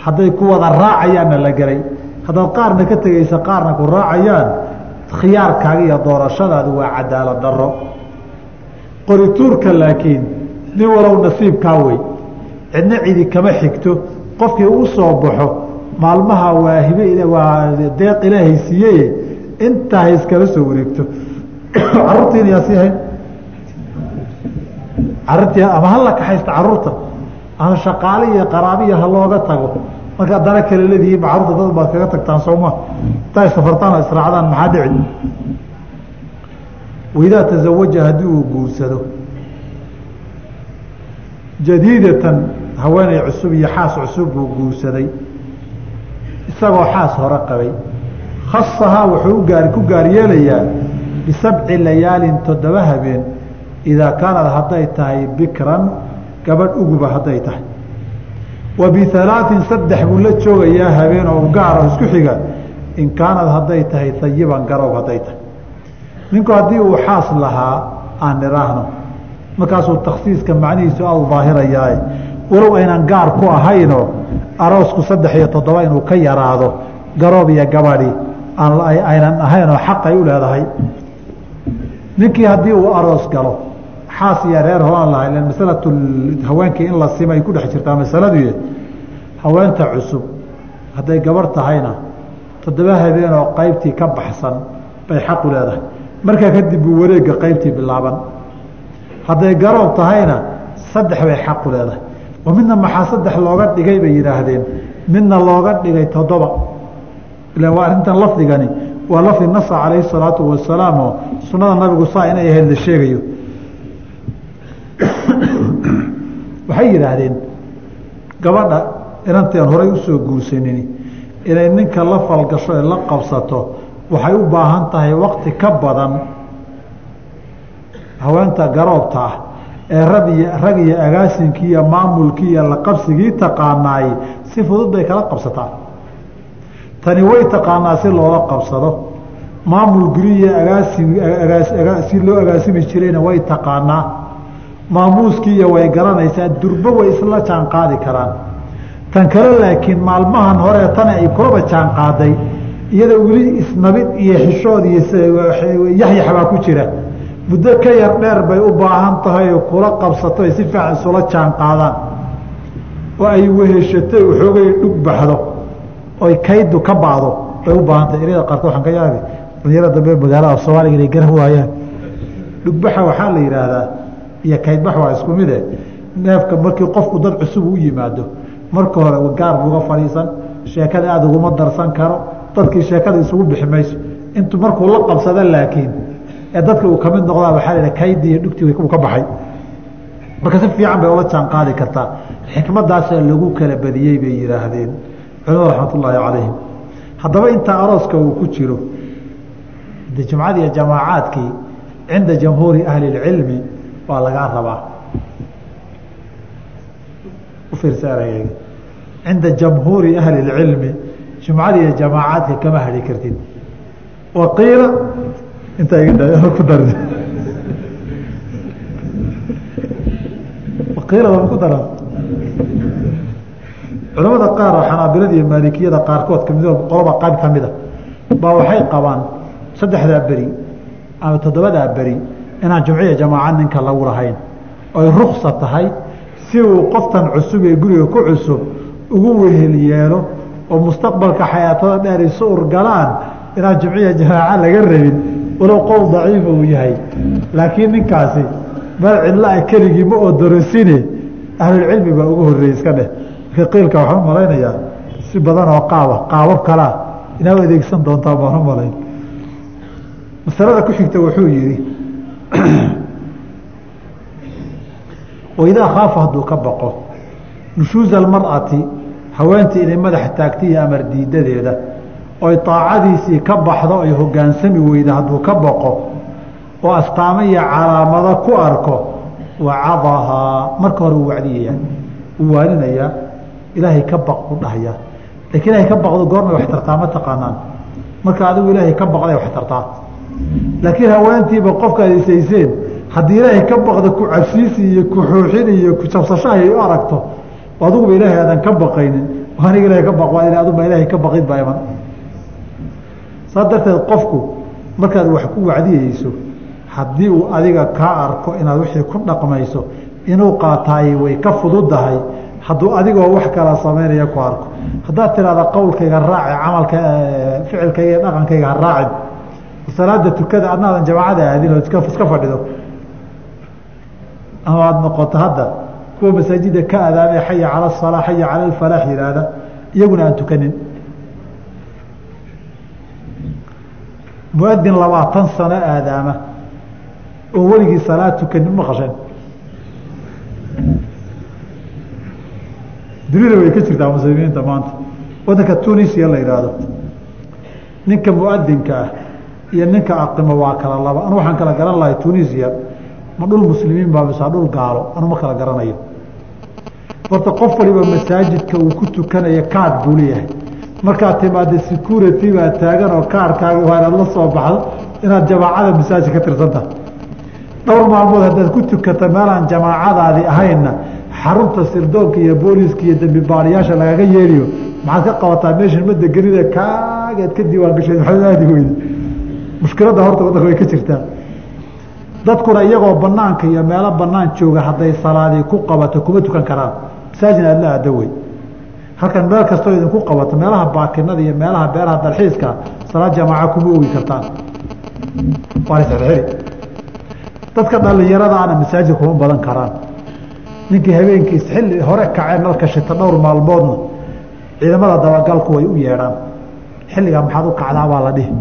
hadday ku wada raacayaanna la gelay haddaad qaarna ka tegaysa qaarna ku raacayaan. Khiyaarkaaga iyo doorashadaadu waa cadaalad daro qorituurka laakiin nin walow nasiibkaa wey. Cidna cidi kama xigto qofkii u soo baxo maalmaha waa hibe waa deeq ilaahay siiyeye intaa iskala soo wareegto. Caruurtiina yaa sii hayn caruurtii ama hala kaxaysta carruurta? Ama shaqaale iyo qaraabiya ha looga tago. Marka dana kale leedihiin ma carruurta dad baad kaga tagtaan sooma intaa safartaan oo israacdaan maxaa dhici waidaa tazawaja haddii uu guursado jadiidatan haweeney cusub iyo xaas cusub buu guursaday isagoo xaas hore qabay khasahaa wuxuu ugaar ku gaar yeelayaa bisabci layaalin toddoba habeen idaa kaanad hadday tahay bikran gabadh uguba hadday tahay wa bihalaatin saddex buu la joogayaa habeen oo gaaro isku xiga in kaanad hadday tahay hayiban garoob hadday tahay ninku haddii uu xaas lahaa aan nidhaahno markaasuu taksiiska macnihiisu aad daahirayaa walow aynan gaar ku ahaynoo aroosku saddex iyo toddoba inuu ka yaraado garoob iyo gabadhi aynan ahaynoo xaq ay u leedahay. Ninkii haddii uu aroos galo xaas iyo reer horan lahay len masalatu haweenkii in la simay ku dhex jirtaa masaladu haweenta cusub hadday gabarh tahayna toddoba habeenoo qaybtii ka baxsan bay xaq u leedahay markaa kadib buu wareega qaybtii bilaaban. Hadday garoob tahayna saddex bay xaq u leedahay. Oo midna maxaa saddex looga dhigay bay yidhaahdeen. Midna looga dhigay toddoba. Ila waa arrintan lafdigani waa lafdi nasa calayhi salaatu wasalaam oo sunnada nabigu saa inay ahayd la sheegayo. Waxay yidhaahdeen gabadha inanteen horay u soo guursanin inay ninka la falgasho ee la qabsato waxay u baahan tahay wakti ka badan haweenta garoobta ah ee rag iyo rag iyo agaasinkii iyo maamulkii iyo laqabsigii taqaanaay si fudud bay kala qabsataa. Tani way taqaanaa si loola qabsado. Maamul guriya agaasi loo agaasimi jirayna way taqaanaa. Maamuuskiiyo way garanaysaa durbo way isla jaan qaadi karaan. Tan kale laakiin maalmahan hore tana ay kulaba jaan qaaday iyada weli isnabid iyo xishood iyo yaxyax baa ku jira. Muddo ka yar dheer bay u baahan tahay oo kula qabsato ay si fiican isula jaan qaadaan. Oo ay weheshatay waxoogay dhug baxdo oy kaydu ka bacdo bay u baahan tahay. Eryada qaarkood waxaan ka yaabi dhalinyarada dambe magaalada soomaaliga inay garan waayaan. Dhugbaxa waxaa la yidhaahdaa iyo kaydbax waa isku mide neefka markii qofku dad cusub u yimaado marka hore gaar buuga fadhiisan sheekada aada uguma darsan karo dadkii sheekada isugu bixi mayso. Intuu markuu la qabsada laakiin ee dadka uu ka mid noqdaa waxaa la kaydi iyo dhugti uu ka baxay. Marka si fiican bay ula jaan kartaa. Xikmadaasaa lagu kala badiyey bay yidhaahdeen. Culimada raxmat calayhim. Haddaba intaa arooska uu ku jiro de jumcadii jamaacaadkii cinda jamhuuri ahli اlcilmi waa lagaa rabaa. Ufiirsa cinda jamhuuri ahli اlcilmi jumcada iyo jamaacaadka kama hadhi kartid waqiila intaa ku dar waqiila waa ku dara culamada qaar xanaabilada iyo maalikiyada qaarkood ka mid qoloba qayb kamida baa waxay qabaan saddexdaa beri ama toddobadaa beri inaan jumciya jamaaca ninka lagu lahayn. Oy ruksa tahay si uu qoftan cusub ee guriga ku cusub ugu wehel yeelo oo mustaqbalka xayaatada dheer isu urgalaan inaan jumciya jamaaca laga rabin walow qowl daciifa uu yahay. Laakiin ninkaasi meel cidlaa keligii ma odorosine ahlulcilmi baa ugu horreeyey iska dheh. Marka qiilka waxaan u malaynayaa si badan oo qaaba qaabab kalaa inaa adeegsan doontaa baan u malayn. Masalada ku xigta wuxuu yihi waidaa khaafa hadduu ka baqo nushuuza almar'ati haweentii inay madaxa taagta amar diidadeeda oy taacadiisii ka baxdo ay hogaansami weyda hadduu ka baqo oo astaamo iyo calaamado ku arko wacadahaa marka hore uu wacdiyayaa uu waaninayaa ilaahay ka baq u dhahayaa. Lakin ilaahay ka baqdo goormay wax tartaa ma taqaanaan. Marka adigu ilaahay ka baqday wax tartaa. Laakiin haweentiiba qofkaad isayseen haddii ilaahay ka baqda ku cabsiisi iyo ku xuuxin iyo ku jabsashaha ay u aragto adiguba ilaahay aadan ka baqaynin. Aniga ilahay ka baq aduba ilaahay ka baqid baa iman. Saas darteed qofku markaad wax ku wacdiyeyso haddii uu adiga kaa arko inaad wixii ku dhaqmayso inuu qaataay way ka fududahay hadduu adigoo wax kala samaynaya ku arko. Haddaad tiraahda qowlkayga raaci camalka ficilkayga iyo dhaqankayga ha raacin. Salaada tukada adnaadan jamaacada aadin oo iska fadhido. Ama aada noqoto hadda kuwa masaajida ka adaamay xaya cala asalaa xaya cala alfalaax yihaahda iyaguna aan tukanin. Muadin labaatan sano aadaama oo weligii salaad tukanin ma qashan. Dunida way ka jirtaa muslimiinta maanta. Wadanka tunisia la yidhaahdo ninka muadinka ah iyo ninka aqimo waa kala laba. Anu waxaan kala garan lahay tunisia. Ma dhul muslimiin baa mise dhul gaalo. Anu kala garanayo horta qof waliba masaajidka uu ku tukanayo kaad buu leeyahay. Markaad timaada security baa taagan oo kaarkaaga waa inaad la soo baxdo inaad jamaacada masaajid ka tirsantaha. Dhowr maalmood haddaad ku tukata meelaan jamaacadaadi ahaynna xarunta sirdoonka iyo booliiska iyo dembi baaliyaasha lagaga yeeliyo maxaad ka qabataa meeshan ma degenida kaagaad ka diiwaan gashay maxaad aadi weyde mushkiladda horta waddanka way ka jirtaa. Dadkuna iyagoo banaanka iyo meelo banaan jooga hadday salaadii ku qabato kuma tukan karaan masaajin aad la aada wey. Halkan meel kastoo idinku qabato meelaha baakinada iyo meelaha beeraha dalxiiska salaad jamaaca kuma ogi kartaan. Waa la sxiri dadka dhalinyaradaana masaajid kuma badan karaan. Ninkii habeenkiis xilli hore kacee nalka shita dhowr maalmoodna ciidamada dabagalku way u yeedhaan. Xilligaa maxaad u kacdaa baa la dhihi.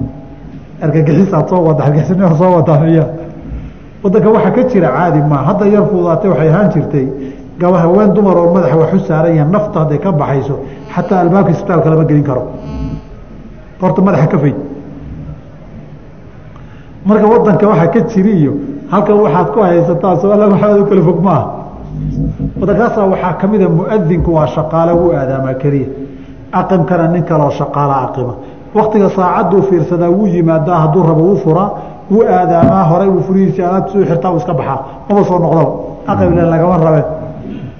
Argagixisaad soo wada argagixisnima soo wadaa miya wadanka waxaa ka jira caadi maa hadda yar fuudaatay waxay ahaan jirtay gaba haween dumar oo madaxa wax u saaran yahan nafta hadday ka baxayso xataa albaabka isbitaalka lama gelin karo. Horta madaxa ka fayd marka wadanka waxaa ka jiri iyo halkan waxaad ku haysataa soala waxaad u kala fog maaha. Wadakaasa waxaa ka mida muadinku waa shaqaale wuu aadaamaa keliya. Aqimkana nin kaloo shaqaala aqima. Waktiga saacaduu fiirsadaa wuu yimaadaa hadduu rabo wuu furaa wuu aadaamaa horay wuu furihiisi alaabtiisu xirtaa uu iska baxaa. Maba soo noqdaba aqimle lagama rabe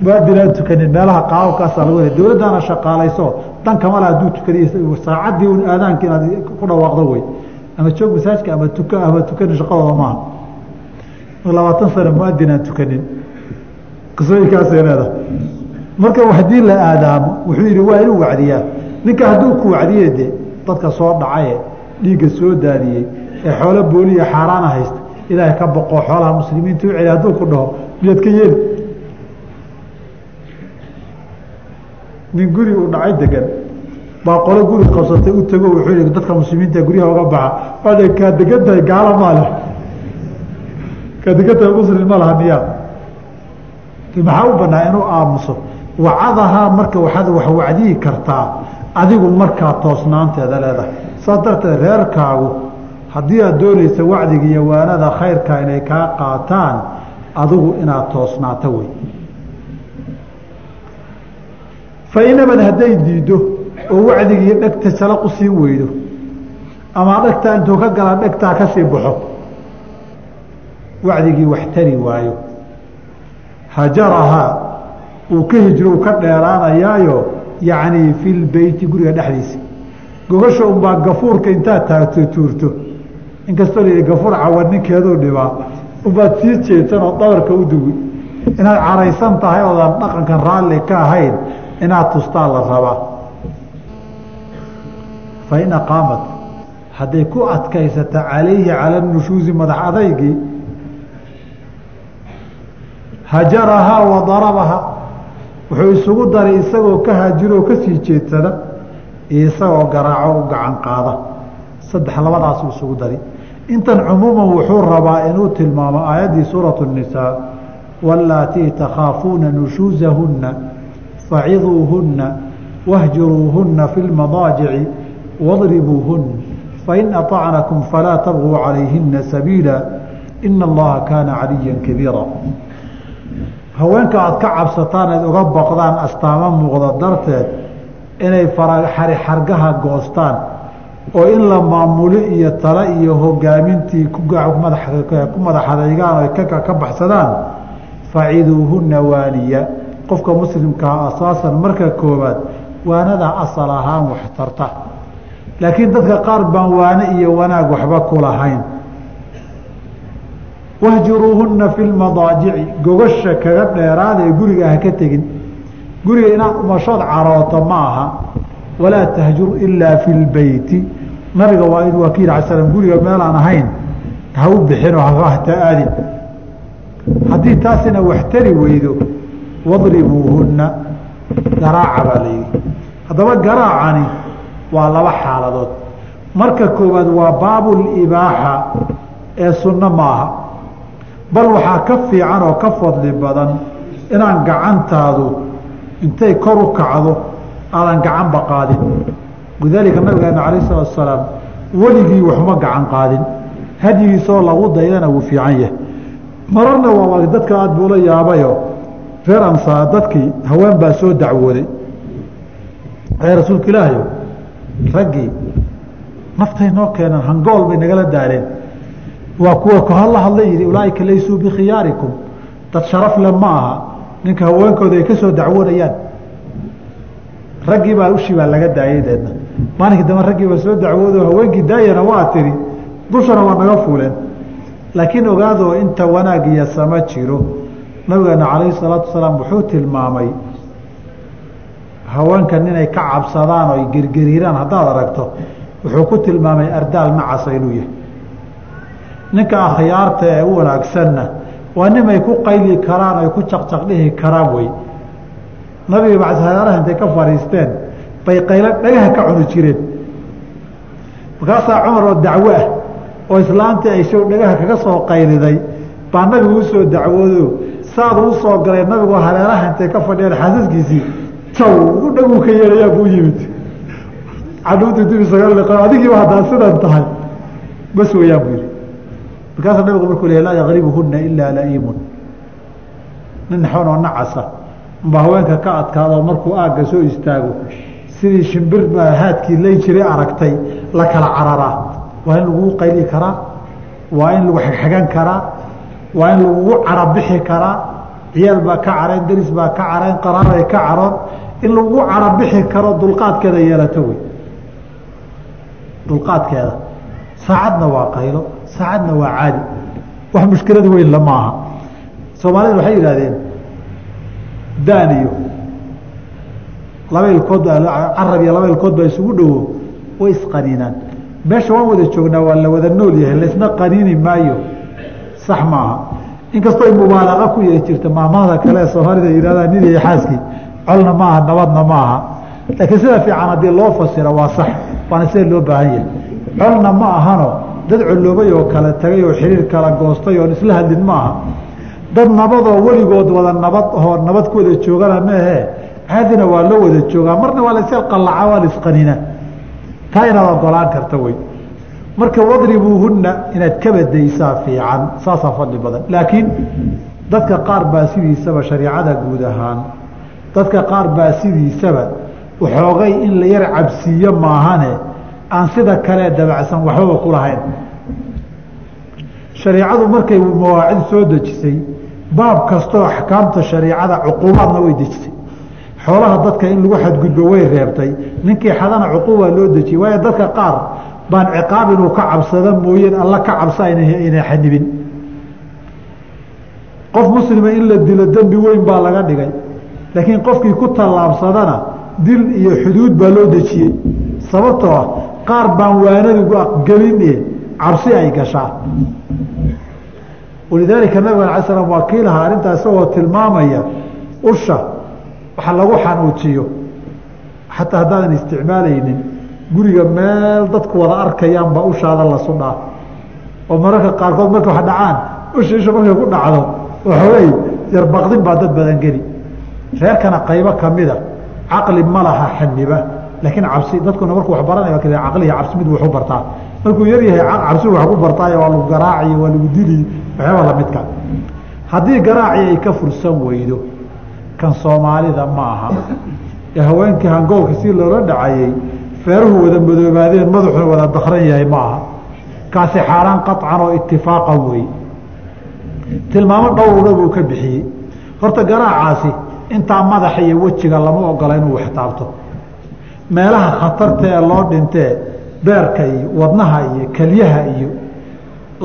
muadin aan tukanin meelaha qaababkaasa lagu helay. Dowladdaana shaqaalayso. Dan kamala hadduu tukadiy saacaddii un aadaanka inaad ku dhawaaqdo wey ama joog masaajka ama tuka ama tukanin shaqadooda maaha. Labaatan sano muadin tukanin. Qisooyinkaasay leedahay. Marka haddii la aadaamo wuxuu yidhi waa inuu wacdiyaa. Ninka hadduu ku wacdiye de dadka soo dhacaye dhiigga soo daadiyey ee xoolo booliya xaaraana haysta ilaahay ka boqo xoolaha muslimiinta u celi hadduu ku dhaho miyaad ka yeeli nin guri uu dhacay degan baa qolo guri qabsatay u tago wuxuu dadka muslimiinta guryaha uga baxa waa kaa degan tahay gaalo maale kaa degan tahay muslim ma laha miyaa. Maxaa u banaa inuu aamuso? Wacadahaa marka waaad wax wacdiyi kartaa adigu markaa toosnaanteeda leedahay. Saas darteed reerkaagu haddii aad doonaysa wacdiga iyo waanada khayrka inay kaa qaataan adigu inaad toosnaato wey fainabad hadday diiddo oo wacdigii dhegta salaq u sii weydo ama dhegtaa intuu ka gala dhegtaa ka sii baxo wacdigii wax tari waayo. Hajarahaa uu ka hijro uu ka dheeraanayaayo yacnii fi lbeyti guriga dhexdiisa. Gogasha unbaa gafuurka intaad taagto tuurto. Inkastoo layihi gafuur cawan ninkeeduu dhibaa unbaad sii jeedsan oo dabarka u duwi. Inaad caraysan tahay oodaan dhaqankan raalli ka ahayn inaad tustaan la rabaa. Fain aqaamat hadday ku adkaysata calayhi cala nushuusi madax adaygii hajarahaa wa darabahaa wuxuu isugu daray isagoo ka haajiroo ka sii jeedsada iyo isagoo garaaco u gacan qaada. Saddex labadaasuu isugu dari intan cumuuman wuxuu rabaa inuu tilmaamo aayaddii suuratu الnisaa wallaatii takhaafuuna nushuusahunna faciduuhunna wahjuruuhunna fi lmadaajici wadribuuhun fain aطacnakum falaa tabguu calayhina sabiila ina allaha kaana caliya kabiira haweenka aad ka cabsataan aad uga baqdaan astaamo muuqda darteed inay xargaha goostaan oo in la maamulo iyo tale iyo hogaamintii ku madaxadaygaan o ka baxsadaan faciduuhunna waaniya qofka muslimkaa asaasan marka koobaad waanada asal ahaan wax tarta. Laakiin dadka qaar baan waane iyo wanaag waxba ku lahayn. Wahjuruuhunna fi lmadaajici gogasha kaga dheeraada ee guriga ha ka tegin. Guriga inaad umashood carooto ma aha. Walaa tahjur ilaa fi lbeyti nabiga waa ka yidhi ala slam guriga meelaan ahayn ha u bixin oo hata aadin. Haddii taasina wax tari weydo wadribuuhunna garaaca baa layidhi haddaba garaacani waa laba xaaladood. Marka koowaad waa baabulibaaxa ee sunno maaha. Bal waxaa ka fiican oo ka fadli badan inaan gacantaadu intay kor u kacdo aadan gacanba qaadin. Lidaalika nabigeena alayh salaatu asalaam weligii waxma gacan qaadin. Hadyigiisoo lagu daydana wuu fiican yahay. Mararna waa dadka aada buula yaabayo reer ansaar dadkii haween baa soo dacwooday. Ee rasuulka ilaahayo raggii naftay noo keeneen hangool bay nagala daareen. Waa kuwa kahalla hadla yidhi ulaaika laysuu bikhiyaarikum. Dad sharafle ma aha ninka haweenkooda ay ka soo dacwoonayaan raggii baa ushii baa laga daayay deedna. Maalinkii dambe raggii baa soo dacwoodo haweenkii daayana waa tiri dushana waa naga fuuleen. Laakiin ogaadoo inta wanaag iyo sama jiro nabigeena calayhi salaatu wasalaam wuxuu tilmaamay haweenkan inay ka cabsadaan oo ay gergeriiraan haddaad aragto wuxuu ku tilmaamay ardaal nacasa inuu yahay ninka akhyaarta ee u wanaagsanna waa nimay ku qayli karaan ay ku jaqjaq dhihi karaan wey. Nabiga bacsayaalaha intay ka fadhiisteen bay qaylo dhagaha ka cuni jireen. Markaasaa cumar oo dacwo ah oo islaantii ay show dhagaha kaga soo qayliday baa nabigu u soo dacwoodo saad uu soo galay nabigu hareeraha intay ka fadhiyeen xaasaskiisii jaw u dhaguu ka yeelayaa buu yimid. Canuuntii dubi sagal liqa adigiiba haddaa sidan tahay. Bas weeyaan buu yihi markaasaa nabigu markuu lehy laa yakribuhuna ilaa laiimun. Nin xonoo nacasa umbaa haweenka ka adkaado markuu aagga soo istaago sidii shimbir haadkii lay jiray aragtay la kala cararaa waa in lagugu qayli karaa waa in lagu xagxagan karaa waa in lagugu carabixi karaa ciyaal baa ka carayn deris baa ka carayn qaraabay ka caroon in lagugu carabixi karo dulqaadkeeda yeelato wey. Dulqaadkeeda. Saacadna waa qaylo saacadna waa caadi. Wax mushkilad weyn lama aha soomaalida waxay yidhahdeen daaniyo laba ilkood carab iyo laba baa isugu dhowo way isqaniinaan meesha waan wada joognaa waa la wada nool yahay laysna qaniini maayo sax maaha. Inkastoo ay ku yehi jirta maamahda kale soomaalida yidhahdaan nin iyo xaaskii colna maaha nabadna maaha. Laakiin sida fiican haddii loo fasiro waa sax waana sida loo baahan yahay. Colna ma ahano dad colloobay oo kale tagay oo xiriir kala goostay oon isla hadlin ma aha dad nabadoo weligood wada nabad oo nabad ku wada joogana maahe caadina waa loo wada joogaa marna waa lasyar qallacaa waa laisqanina taa inaad ogolaan karta wey marka wadribuuhunna inaad ka badaysaa fiican saasaa fadli badan. Laakiin dadka qaar baa sidiisaba shariicada guud ahaan dadka qaar baa sidiisaba waxoogay in la yar cabsiiyo maahane aan sida kalee dabacsan waxbaba ku lahayn. Shariicadu markay mawaacid soo dejisay baab kastoo axkaamta shariicada cuquubaadna way dejisay. Xoolaha dadka in lagu xadgudbo way reebtay ninkii xadana cuquubaa loo dejiyey waayo dadka qaar baan ciqaab inuu ka cabsada mooyeen alla ka cabsa inay xanibin. Qof muslima in la dilo dembi weyn baa laga dhigay laakiin qofkii ku tallaabsadana dil iyo xuduud baa loo dejiyey. Sababtoo ah qaar baan waanadigu aqgelin cabsi ay gashaa. Walidaalika nabig ala slam waa kii lahaa arrintaa isagoo tilmaamaya usha waxa lagu xanuujiyo. Xataa haddaadan isticmaalaynin guriga meel dadku wada arkayaan baa ushaada la sudhaa oo mararka qaarkood marka wax dhacaan usha isha markay ku dhacdo waxoogay yarbaqdin baa dad badan geli. Reerkana qaybo kamida caqli ma laha xaniba laakiin cabsi dadkuna markuu wax baranaya caqlihi cabsi mid wuxu bartaa. Markuu yar yahay cabsi wax ku bartaayo waa lagu garaaciyo waa lagu dili waxyaaba lamidka haddii garaaci ay ka fursan weydo kan soomaalida ma aha. Ee haweenkii hangoolka si loola dhacayey feeruhu wada madoobaadeen madaxuna wada dakran yahay ma aha kaasi xaaraan qaطcan oo itifaaqan wey tilmaamo dhowrna buu ka bixiyey. Horta garaacaasi intaa madaxa iyo wejiga lama ogola inuu waxtaabto meelaha khatarta ee loo dhintee beerka iyo wadnaha iyo kelyaha iyo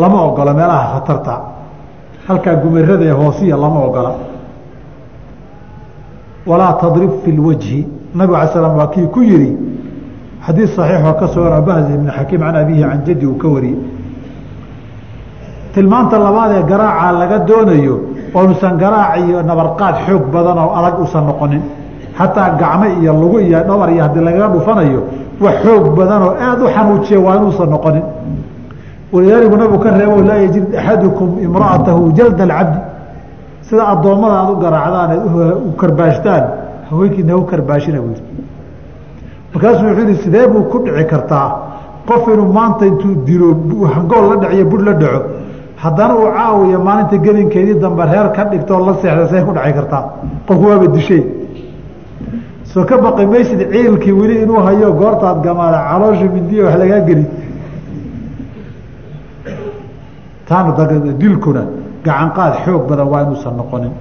lama ogola meelaha khatarta. Halkaa gumarada ee hoosiya lama ogola. Walaa tadrib fi lwajhi nabig ala slam waa kii ku yihi xadiis saxiixoo ka sugan abahz ibn xakiim can abihi can jaddi uu ka wariyey. Tilmaanta labaad ee garaaca laga doonayo oonusan garaac iyo nabarqaad xoog badan oo adag usan noqonin. Xataa gacmo iyo lugu iyo dhabar iyo haddii lagaga dhufanayo wax xoog badan oo aada u xanuujiya waa inuusan noqonin. Walidaaligu nabigu ka reebo laa yajid axadukum imra'atahu jalda alcabdi sida addoommada aad u garaacdaan u karbaashtaan haweenkiina ha u karbaashina buu yidhi markaasuu wuxuu yihi sidee buu ku dhici kartaa? Qof inuu maanta intuu dilo hangool la dhaciyo bur la dhaco haddana uu caawiyo maalinta gelinkeedii dambe reer ka dhigtoo la seexda say ku dhaci kartaa? Qofku waaba dishay. Soo ka baqi maysid ciilkii weli inuu hayo goortaad gamaada caloosha mindiya wax lagaa geli. Taana dilkuna gacanqaad xoog badan waa inuusan noqonin.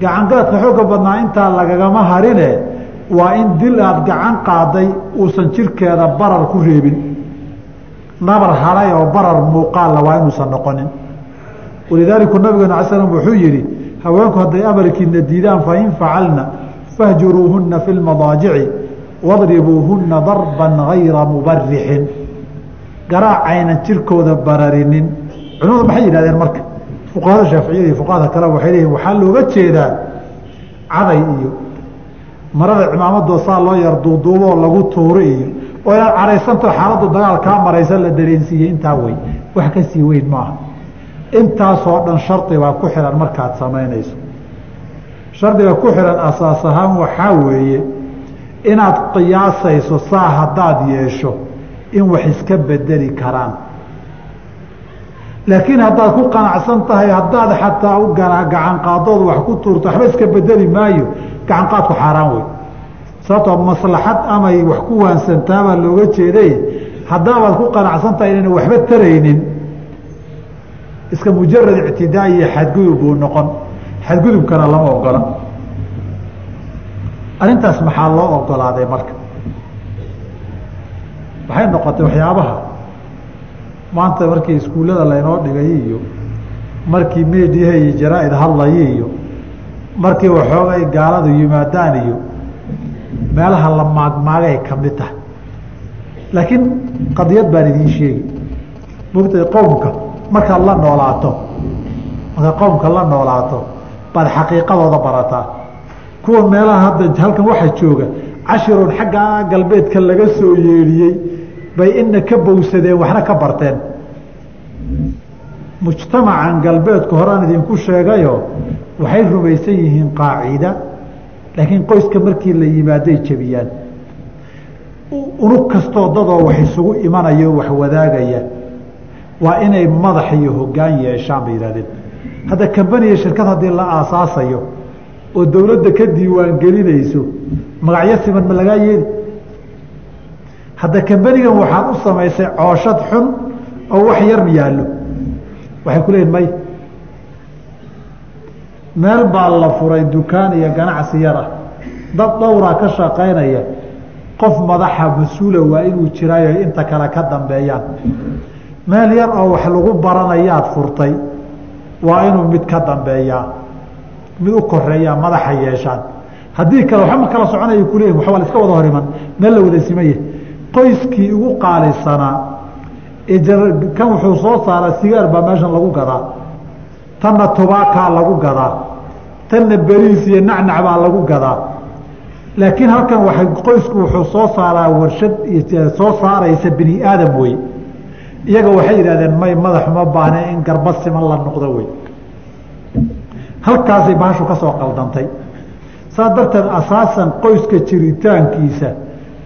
Gacanqaadka xoogga badnaa intaa lagagama harine waa in dil aad gacan qaaday uusan jirkeeda barar ku reebin. Nabar halay oo barar muuqaalla waa inuusan noqonin. Walidaaliku nabigeena ala slam wuxuu yihi haweenku hadday amarkiina diidaan fain facalna fahjuruuhuna fi lmadaajici wadribuuhuna darban gayra mubarixin garaacaynan jirkooda bararinin. Culimadu maxay yidhahdeen marka? Fuqahada shaaficiyada iyo fuqahada kale waxay leeyihiin waxaa looga jeedaa caday iyo marada cimaamadoo saa loo yar duuduuboo lagu tuuri iyo oo inaad caraysantao xaaladdu dagaal kaa maraysa la dareensiiyey intaa wey wax ka sii weyn maaha. Intaasoo dhan shardi baa ku xihan markaad samaynayso. Shardiga ku xihan asaas ahaan waxaa weeye inaad qiyaasayso saa haddaad yeesho in wax iska bedeli karaan. Laakiin haddaad ku qanacsan tahay haddaad xataa u gacan qaadood wax ku tuurto waxba iska bedeli maayo gacan qaadku xaaraan wey sababtoo maslaxad amay wax ku waansantaabaa looga jeeday. Haddaabaad ku qanacsan tahay inayna waxba taraynin. Iska mujarad ictidaa iyo xadgudub buu noqon. Xadgudubkana lama ogola. Arrintaas maxaa loo ogolaaday marka? Waxay noqotay waxyaabaha. Maanta markii iskuullada laynoo dhigay iyo markii meediyaha iyo jaraa-id iyo markii waxoogay gaaladu yimaadaan iyo meelaha la maagmaagay ka mid tahay. Laakiin qadiyad baan idiin sheegi mogtay qowmka markaad la noolaato markaad qowmka la noolaato baad xaqiiqadooda barataa. Kuwa meelaha hadda halkan waxaa jooga cashirun xagga galbeedka laga soo yeedhiyey bay ina ka bowsadeen waxna ka barteen. Mujtamacan galbeedku horaan idinku sheegayo waxay rumaysan yihiin qaacida laakiin qoyska markii la yimaaday jebiyaan. Unug kastoo dadoo wax isugu imanayo wax wadaagaya waa inay madax iyo hogaan yeeshaan bay yihahdeen hadda kambaniya shirkad haddii la aasaasayo oo dowladda ka diiwaan gelinayso magacyo siman ma lagaa yeeli? Hadda kambanigan waxaad u samaysay cooshad xun oo wax yar yaallo. Waxay ku leeyihiin may meel baa la furay dukaan iyo ganacsi yara dad dhowraa ka shaqaynaya qof madaxa mas'uula waa inuu jiraayo inta kale ka dambeeyaan. Meel yar oo wax lagu baranayaad furtay waa inuu mid ka dambeeyaa mid u koreeyaa madaxa yeeshaan. Haddii kale waxba ma kala soconaya kuleeyihin waxbaa la iska wada hor meel la wada simaya qoyskii ugu qaalisanaa kan wuxuu soo saaraa sigaar baa meeshan lagu gadaa tanna tubaakaa lagu gadaa tanna beriis iyo nacnac baa lagu gadaa. Laakiin halkan waay qoysku wuxuu soo saaraa warshad soo saaraysa bini aadam wey. Iyaga waxay yidhahdeen may madax uma baahne in garba siman la noqdo wey. Halkaasay bahashu ka soo qaldantay. Saas darteed asaasan qoyska jiritaankiisa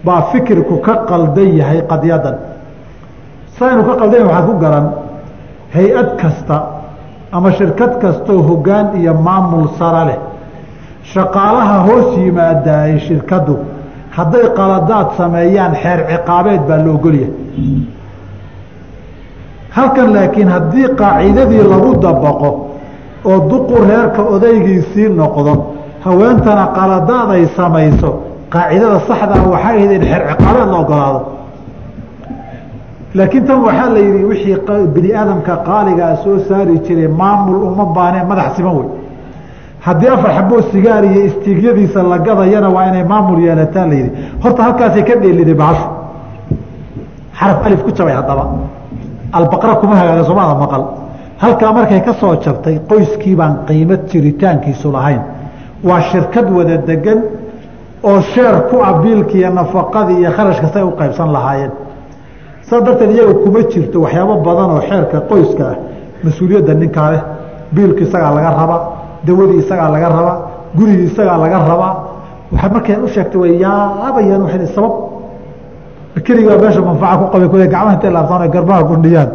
baa fikirku ka qaldan yahay qadyadan. Saynu ka qaldan yahay ku garan hay'ad kasta ama shirkad kastoo hoggaan iyo maamul sara leh. Shaqaalaha hoos yimaadaay shirkaddu hadday qaladaad sameeyaan xeer ciqaabeed baa la ogolyahay halkan laakiin haddii qaacidadii lagu dabaqo oo duqu reerka odaygiisii noqdo haweentana qaladaad ay samayso qaacidada saxdaa waxay ahayd in xeer ciqaabeed la ogolaado laakiin tan waxaa la yidhi wixii bini aadamka qaaligaa soo saari jiray maamul uma baanee madax siman wey haddii afar xaboo sigaar iyo istiigyadiisa la gadayana waa inay maamul yeelataa la yidhi. Horta halkaasay ka dheeliday bahashu xaraf alif ku jabay haddaba. Albaqra kuma hagaaga soomada maqal. Halkaa markay ka jabtay qoyskii baan jiritaankiisu lahayn. Waa shirkad wada degan oo sheer ku biilki iyo nafaqadii iyo kharashka say u qaybsan lahaayeen saas darteed iyaga kuma jirto waxyaabo badan oo xeerka qoyska ah. Mas'uuliyadda ninkaa leh biilki isagaa laga rabaa dawadii isagaa laga rabaa gurigii isagaa laga rabaa waa markay u sheegtay way yaabayaan waa sabab. Keligaa meesha manfaca ku qabay kule gacmaha intay laabtaan garbaha kundhiyaan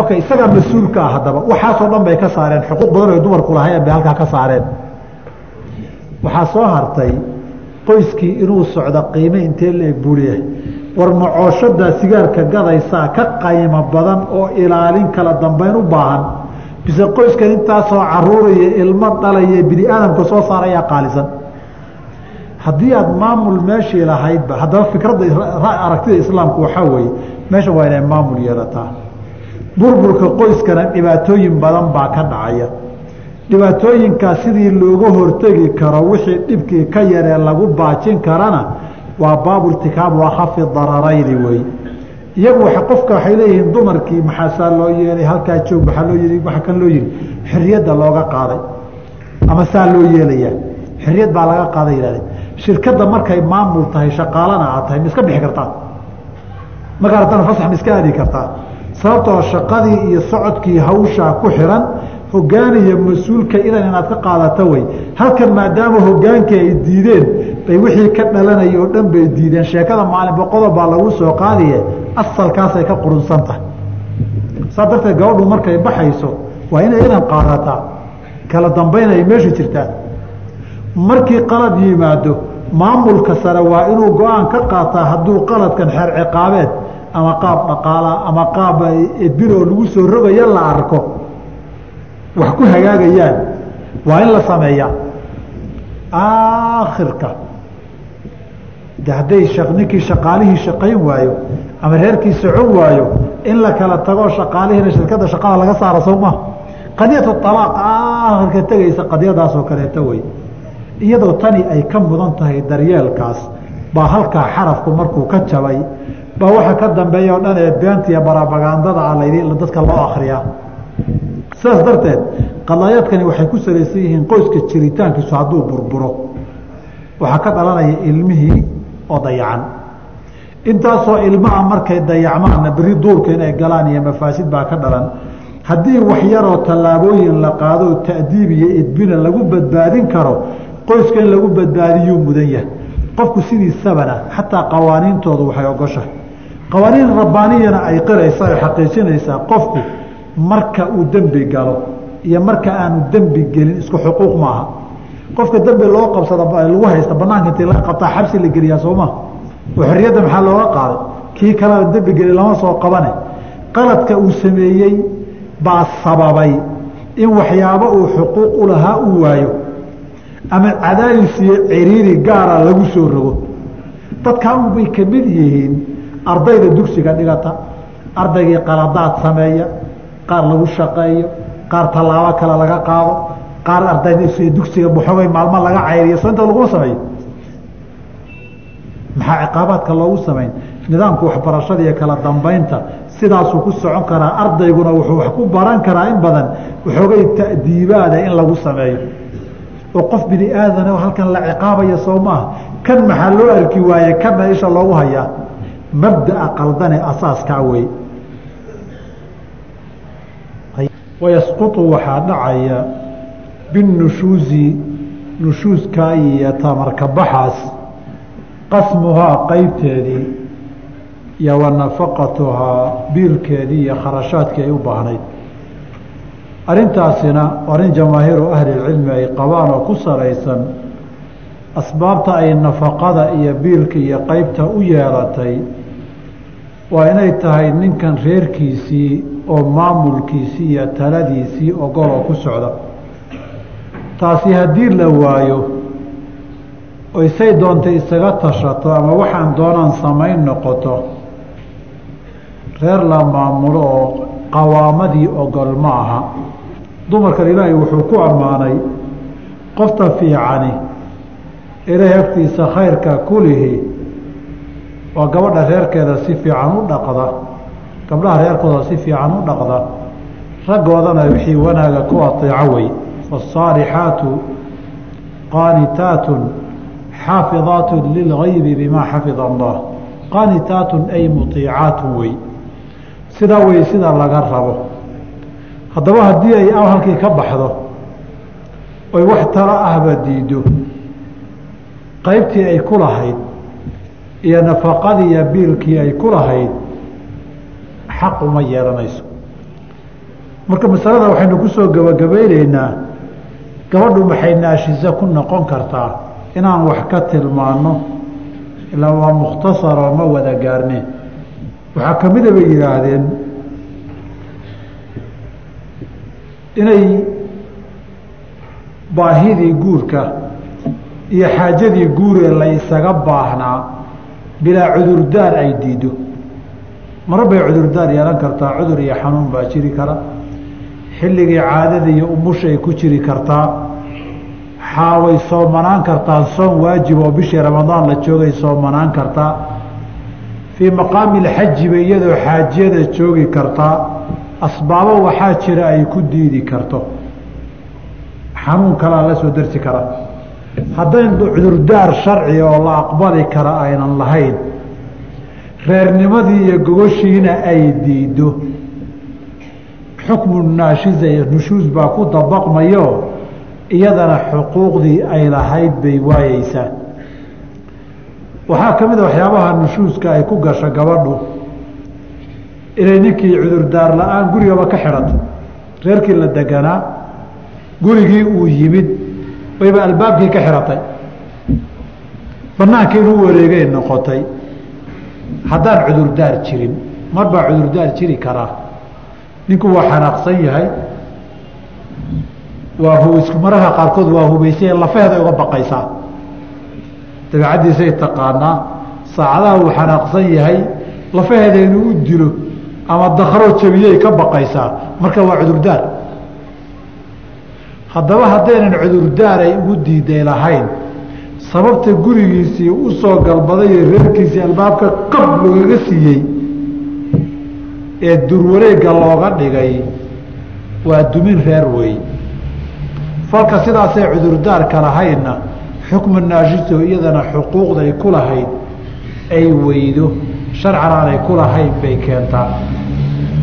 okay isagaa mas'uulka ah haddaba waxaasoo dhan bay ka saareen. Xuquuq badan oy dumarku lahayen bay halkaa ka saareen. Waxaa soo hartay qoyskii inuu socdo qiime intee la eg buu leeyahay war macooshada sigaarka gadaysaa ka qaymo badan oo ilaalin kala dambeyn u baahan. Bise qoyskan intaasoo caruuraya ilmo dhalaya bini aadamka soo saarayaa qaalisan. Haddii aada maamul meeshii lahaydba haddaba fikradda aragtida islaamku waxaa weeye meesha waa inay maamul yeelataa. Burburka qoyskana dhibaatooyin badan baa ka dhacaya. Dhibaatooyinkaas sidii looga hortegi karo wixii dhibkii ka yaree lagu baajin karana waa baabu irtikaabu akhafi dararayni wey. Iyagu qofka waxay leeyihiin dumarkii maxaasaa loo yeelay halkaa joog maxaa loo yii waaa kan loo yihi xorriyadda looga qaaday. Ama saa loo yeelaya xorriyad baa laga qaaday yihahdeen shirkadda markay maamul tahay shaqaalana aad tahay ma iska bixi kartaa markaa haddana fasax ma iska aadi kartaa sababtoo shaqadii iyo socodkii hawshaa ku xiran hogaan iyo mas'uulka idan inaad ka qaadato wey. Halkan maadaama hogaankii ay diideen bay wixii ka dhalanaya oo dhan bay diideen. Sheekada maalinba qodob baa lagu soo qaadiye asalkaasay ka qurunsan tahay. Saa darteed gabadhu markay baxayso waa inay idan qaadataa kala dambayn ay meesha jirtaa. Markii qalad yimaado maamulka sare waa inuu go'aan ka qaataa hadduu qaladkan xeer ciqaabeed ama qaab dhaqaalaa ama qaab edbinoo lagu soo rogayo la arko. Wax ku hagaagayaan. Waa in la sameeyaa. Aakhirka de hadday ninkii shaqaalihii shaqayn waayo ama reerkii socon waayo in la kala tago shaqaalihiina shirkadda shaqada laga saaro soo maha qadiyatu alaaq aakhirka tegaysa qadiyadaasoo kaleeta wey iyadoo tani ay ka mudan tahay daryeelkaas baa halkaa xarafku markuu ka jabay baa waxa ka dambeeya o dhan ee beentiya barabagandada a laydi dadka loo akriyaa sidaas darteed qadaayaadkani waxay ku salaysan yihiin qoyska jiritaankiisu hadduu burburo. Waxaa ka dhalanaya ilmihii oo dayacan intaasoo ilmaha markay dayacmaanna beri duurka inay galaan iyo mafaasid baa ka dhalan. Haddii wax yaroo tallaabooyin la qaado ta'diib iyo idbina lagu badbaadin karo qoyska in lagu badbaadiyuu mudan yahay. Qofku sidiisabana xataa qawaaniintoodu waxay ogoshahay qawaaniin rabbaaniyana ay qiraysa ay xaqiijinaysaa qofku marka uu dembi galo iyo marka aanu dembi gelin isku xuquuq maaha qofka dembi loo qabsada lagu haysta banaanka intii laga qabtaa xabsi la geliyaa sooma oo xorriyadda maxaa looga qaaday? Kii kalea dembi geli lama soo qabane. Qaladka uu sameeyey baa sababay in waxyaabo uu xuquuq u lahaa uu waayo. Ama cadaadis iyo ciriiri gaara lagu soo rogo. Dadkaa unbay ka mid yihiin ardayda dugsiga dhigata. Ardaygii qaladaad sameeya qaar lagu shaqeeyo qaar tallaabo kale laga qaado qaar ardayda dugsiga buxogay maalmo laga cayriyo so inta laguma sameeyo maxaa ciqaabaadka loogu samayn nidaamka waxbarashada iyo kala dambeynta sidaasuu ku socon karaa ardayguna wuxuu wax ku baran karaa in badan waxoogay ta'diibaada in lagu sameeyo. Oo qof bini aadan oo halkan la ciqaabaya soo maaha kan maxaa loo arki waaye kanna isha loogu hayaa? Mabdaa qaldane asaaskaa wey wayasqutu waxaa dhacaya binushuusi nushuuskaa iyo tamarka baxaas qasmuhaa qeybteedii iyo wa nafaqatuhaa biilkeedii iyo kharashaadkii ay u baahnayd arrintaasina arrin jamaahiiru ahlilcilmi ay qabaan oo ku salaysan asbaabta ay nafaqada iyo biilka iyo qeybta u yeelatay waa inay tahay ninkan reerkiisii oo maamulkiisii iyo taladiisii ogol oo ku socda taasi haddii la waayo oy say doontay isaga tashato ama waxaan doonaan samayn noqoto reer la maamulo oo qawaamadii ogol ma aha. Dumarkan ilaahay wuxuu ku ammaanay qofta fiicani ilaahay agtiisa khayrka kulihi waa gabadha reerkeeda si fiican u dhaqda gabdhaha reerkooda si fiican u dhaqda raggoodana wixii wanaaga ku ateeco wey faالصaalixaatu qaanitaatun xaafidaat lilgaybi bimaa xafida allah qaanitaatun ay muطiicaatun wey sidaa wey sida laga rabo haddaba haddii ay halkii ka baxdo oy wax talo ahba diido qaybtii ay ku lahayd iyo nafaqadii iyo biilkii ay ku lahayd xaq uma yeelanayso marka masalada waxaynu ku soo gebagabayneynaa gabadhu maxay naashiso ku noqon kartaa inaan wax ka tilmaano? Ilaa waa mukhtasaroo ma wada gaarneen waxaa ka mida bay yidhaahdeen inay baahidii guurka iyo xaajadii guuree la isaga baahnaa bilaa cudurdaar ay diido. Mara bay cudurdaar yeelan kartaa cudur iyo xanuun baa jiri kara. Xilligii caadada iyo umushay ku jiri kartaa xaaway soomanaan kartaa soon waajib oo bishii ramadaan la joogay soomanaan kartaa fii maqaami lxaji bay iyadoo xaajiyada joogi kartaa. Asbaabo waxaa jira ay ku diidi karto. Xanuun kalaa la soo darsi kara. Haddayn cudurdaar sharci oo la aqbali kara aynan lahayn. Reernimadii iyo gogoshiina ay diido xukmu naashiza nushuus baa ku dabaqmayo iyadana xuquuqdii ay lahayd bay waayeysaa waxaa ka mid a waxyaabaha nushuuska ay ku gasho gabadhu. Inay ninkii cudurdaar la'aan gurigaba ka xidhatay reerkii la deganaa gurigii uu yimid bayba albaabkii ka xidhatay. Banaanka inuu wareegay noqotay. Haddaan cudurdaar jirin mar baa cudurdaar jiri karaa. Ninku waa xanaaqsan yahay waa mararka qaarkood waa hubaysay lafeheeday uga baqaysaa dabeecaddiisay taqaanaa saacadaha uu xanaaqsan yahay lafaheeda inuu u dilo ama dakroo jabiyay ka baqaysaa marka waa cudurdaar. Haddaba haddaynan cudurdaar ay ugu diiday lahayn sababta gurigiisii u soo galbaday ee reerkiisii albaabka qab loogaga siiyey ee durwareegga looga dhigay waa dumin reer wey falka sidaasay cudurdaarka lahaydna xukmu naashiso iyadana xuquuqday ku lahayd ay weydo. Sharcan aanay ku lahayn bay keentaa.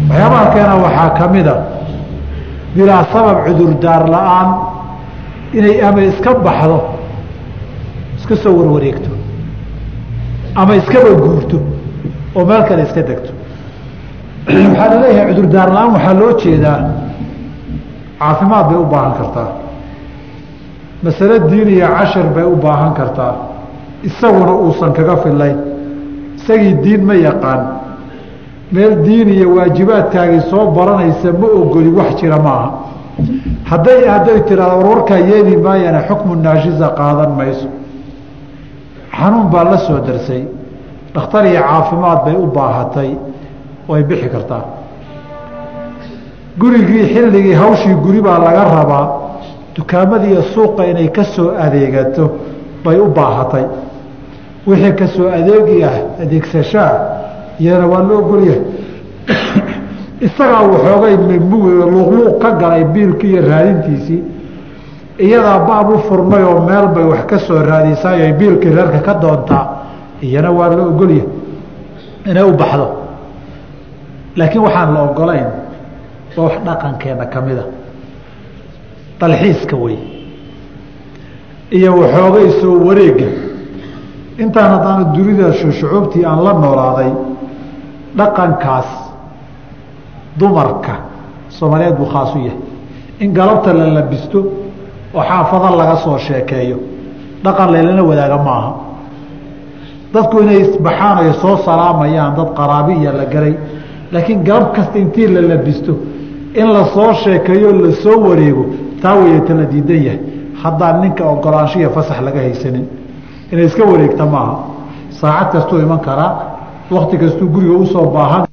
Waxyaabaha keena waxaa ka mid a bilaa sabab cudurdaar la'aan inay ama iska baxdo iska soo warwareegto ama iskaba guurto oo meel kale iska degto. Waxaa la leeyahay cudurdaar la'aan waxaa loo jeedaa caafimaad bay u baahan kartaa masale diin iyo cashar bay u baahan kartaa isaguna uusan kaga filayn isagii diin ma yaqaan. Meel diin iyo waajibaadkaagii soo baranaysa ma ogoli wax jira maaha. Hadday hadday tiraado warwarkaa yeeli maayana xukmu naashiza qaadan mayso. Xanuun baa la soo darsay. Dhakhtar iyo caafimaad bay u baahatay. Way bixi kartaa. Gurigii xilligii hawshii guri baa laga rabaa dukaamadii iyo suuqa inay ka soo adeegato bay u baahatay. Wixii ka soo adeegi ah adeegsashaa iyana waa loo ogolyahay isagaa waxoogay luuqluuq ka galay biilkii iyo raadintiisii. Iyadaa baab u furmay oo meel bay wax ka soo raadisaay ay biilkii reerka ka doontaa iyana waa la ogolyahay inay u baxdo. Laakiin waxaan la ogolayn waa wax dhaqankeena ka mida dalxiiska wey iyo waxoogay soo wareega intaan haddaana dunida shucuubtii aan la noolaaday dhaqankaas dumarka soomaaliyeed buu khaas u yahay. In galabta la labisto oo xaafada laga soo sheekeeyo dhaqan laylana wadaaga maaha. Dadku inay isbaxaan ay soo salaamayaan dad qaraabiya la garay laakiin galab kasta intii la labisto in la soo sheekeeyo la soo wareego taa weyata la diidan yahay. Haddaan ninka ogolaanshiya fasax laga haysanin inay iska wareegta maaha. Saacad kastuu iman karaa wakti kastuu guriga u soo baahan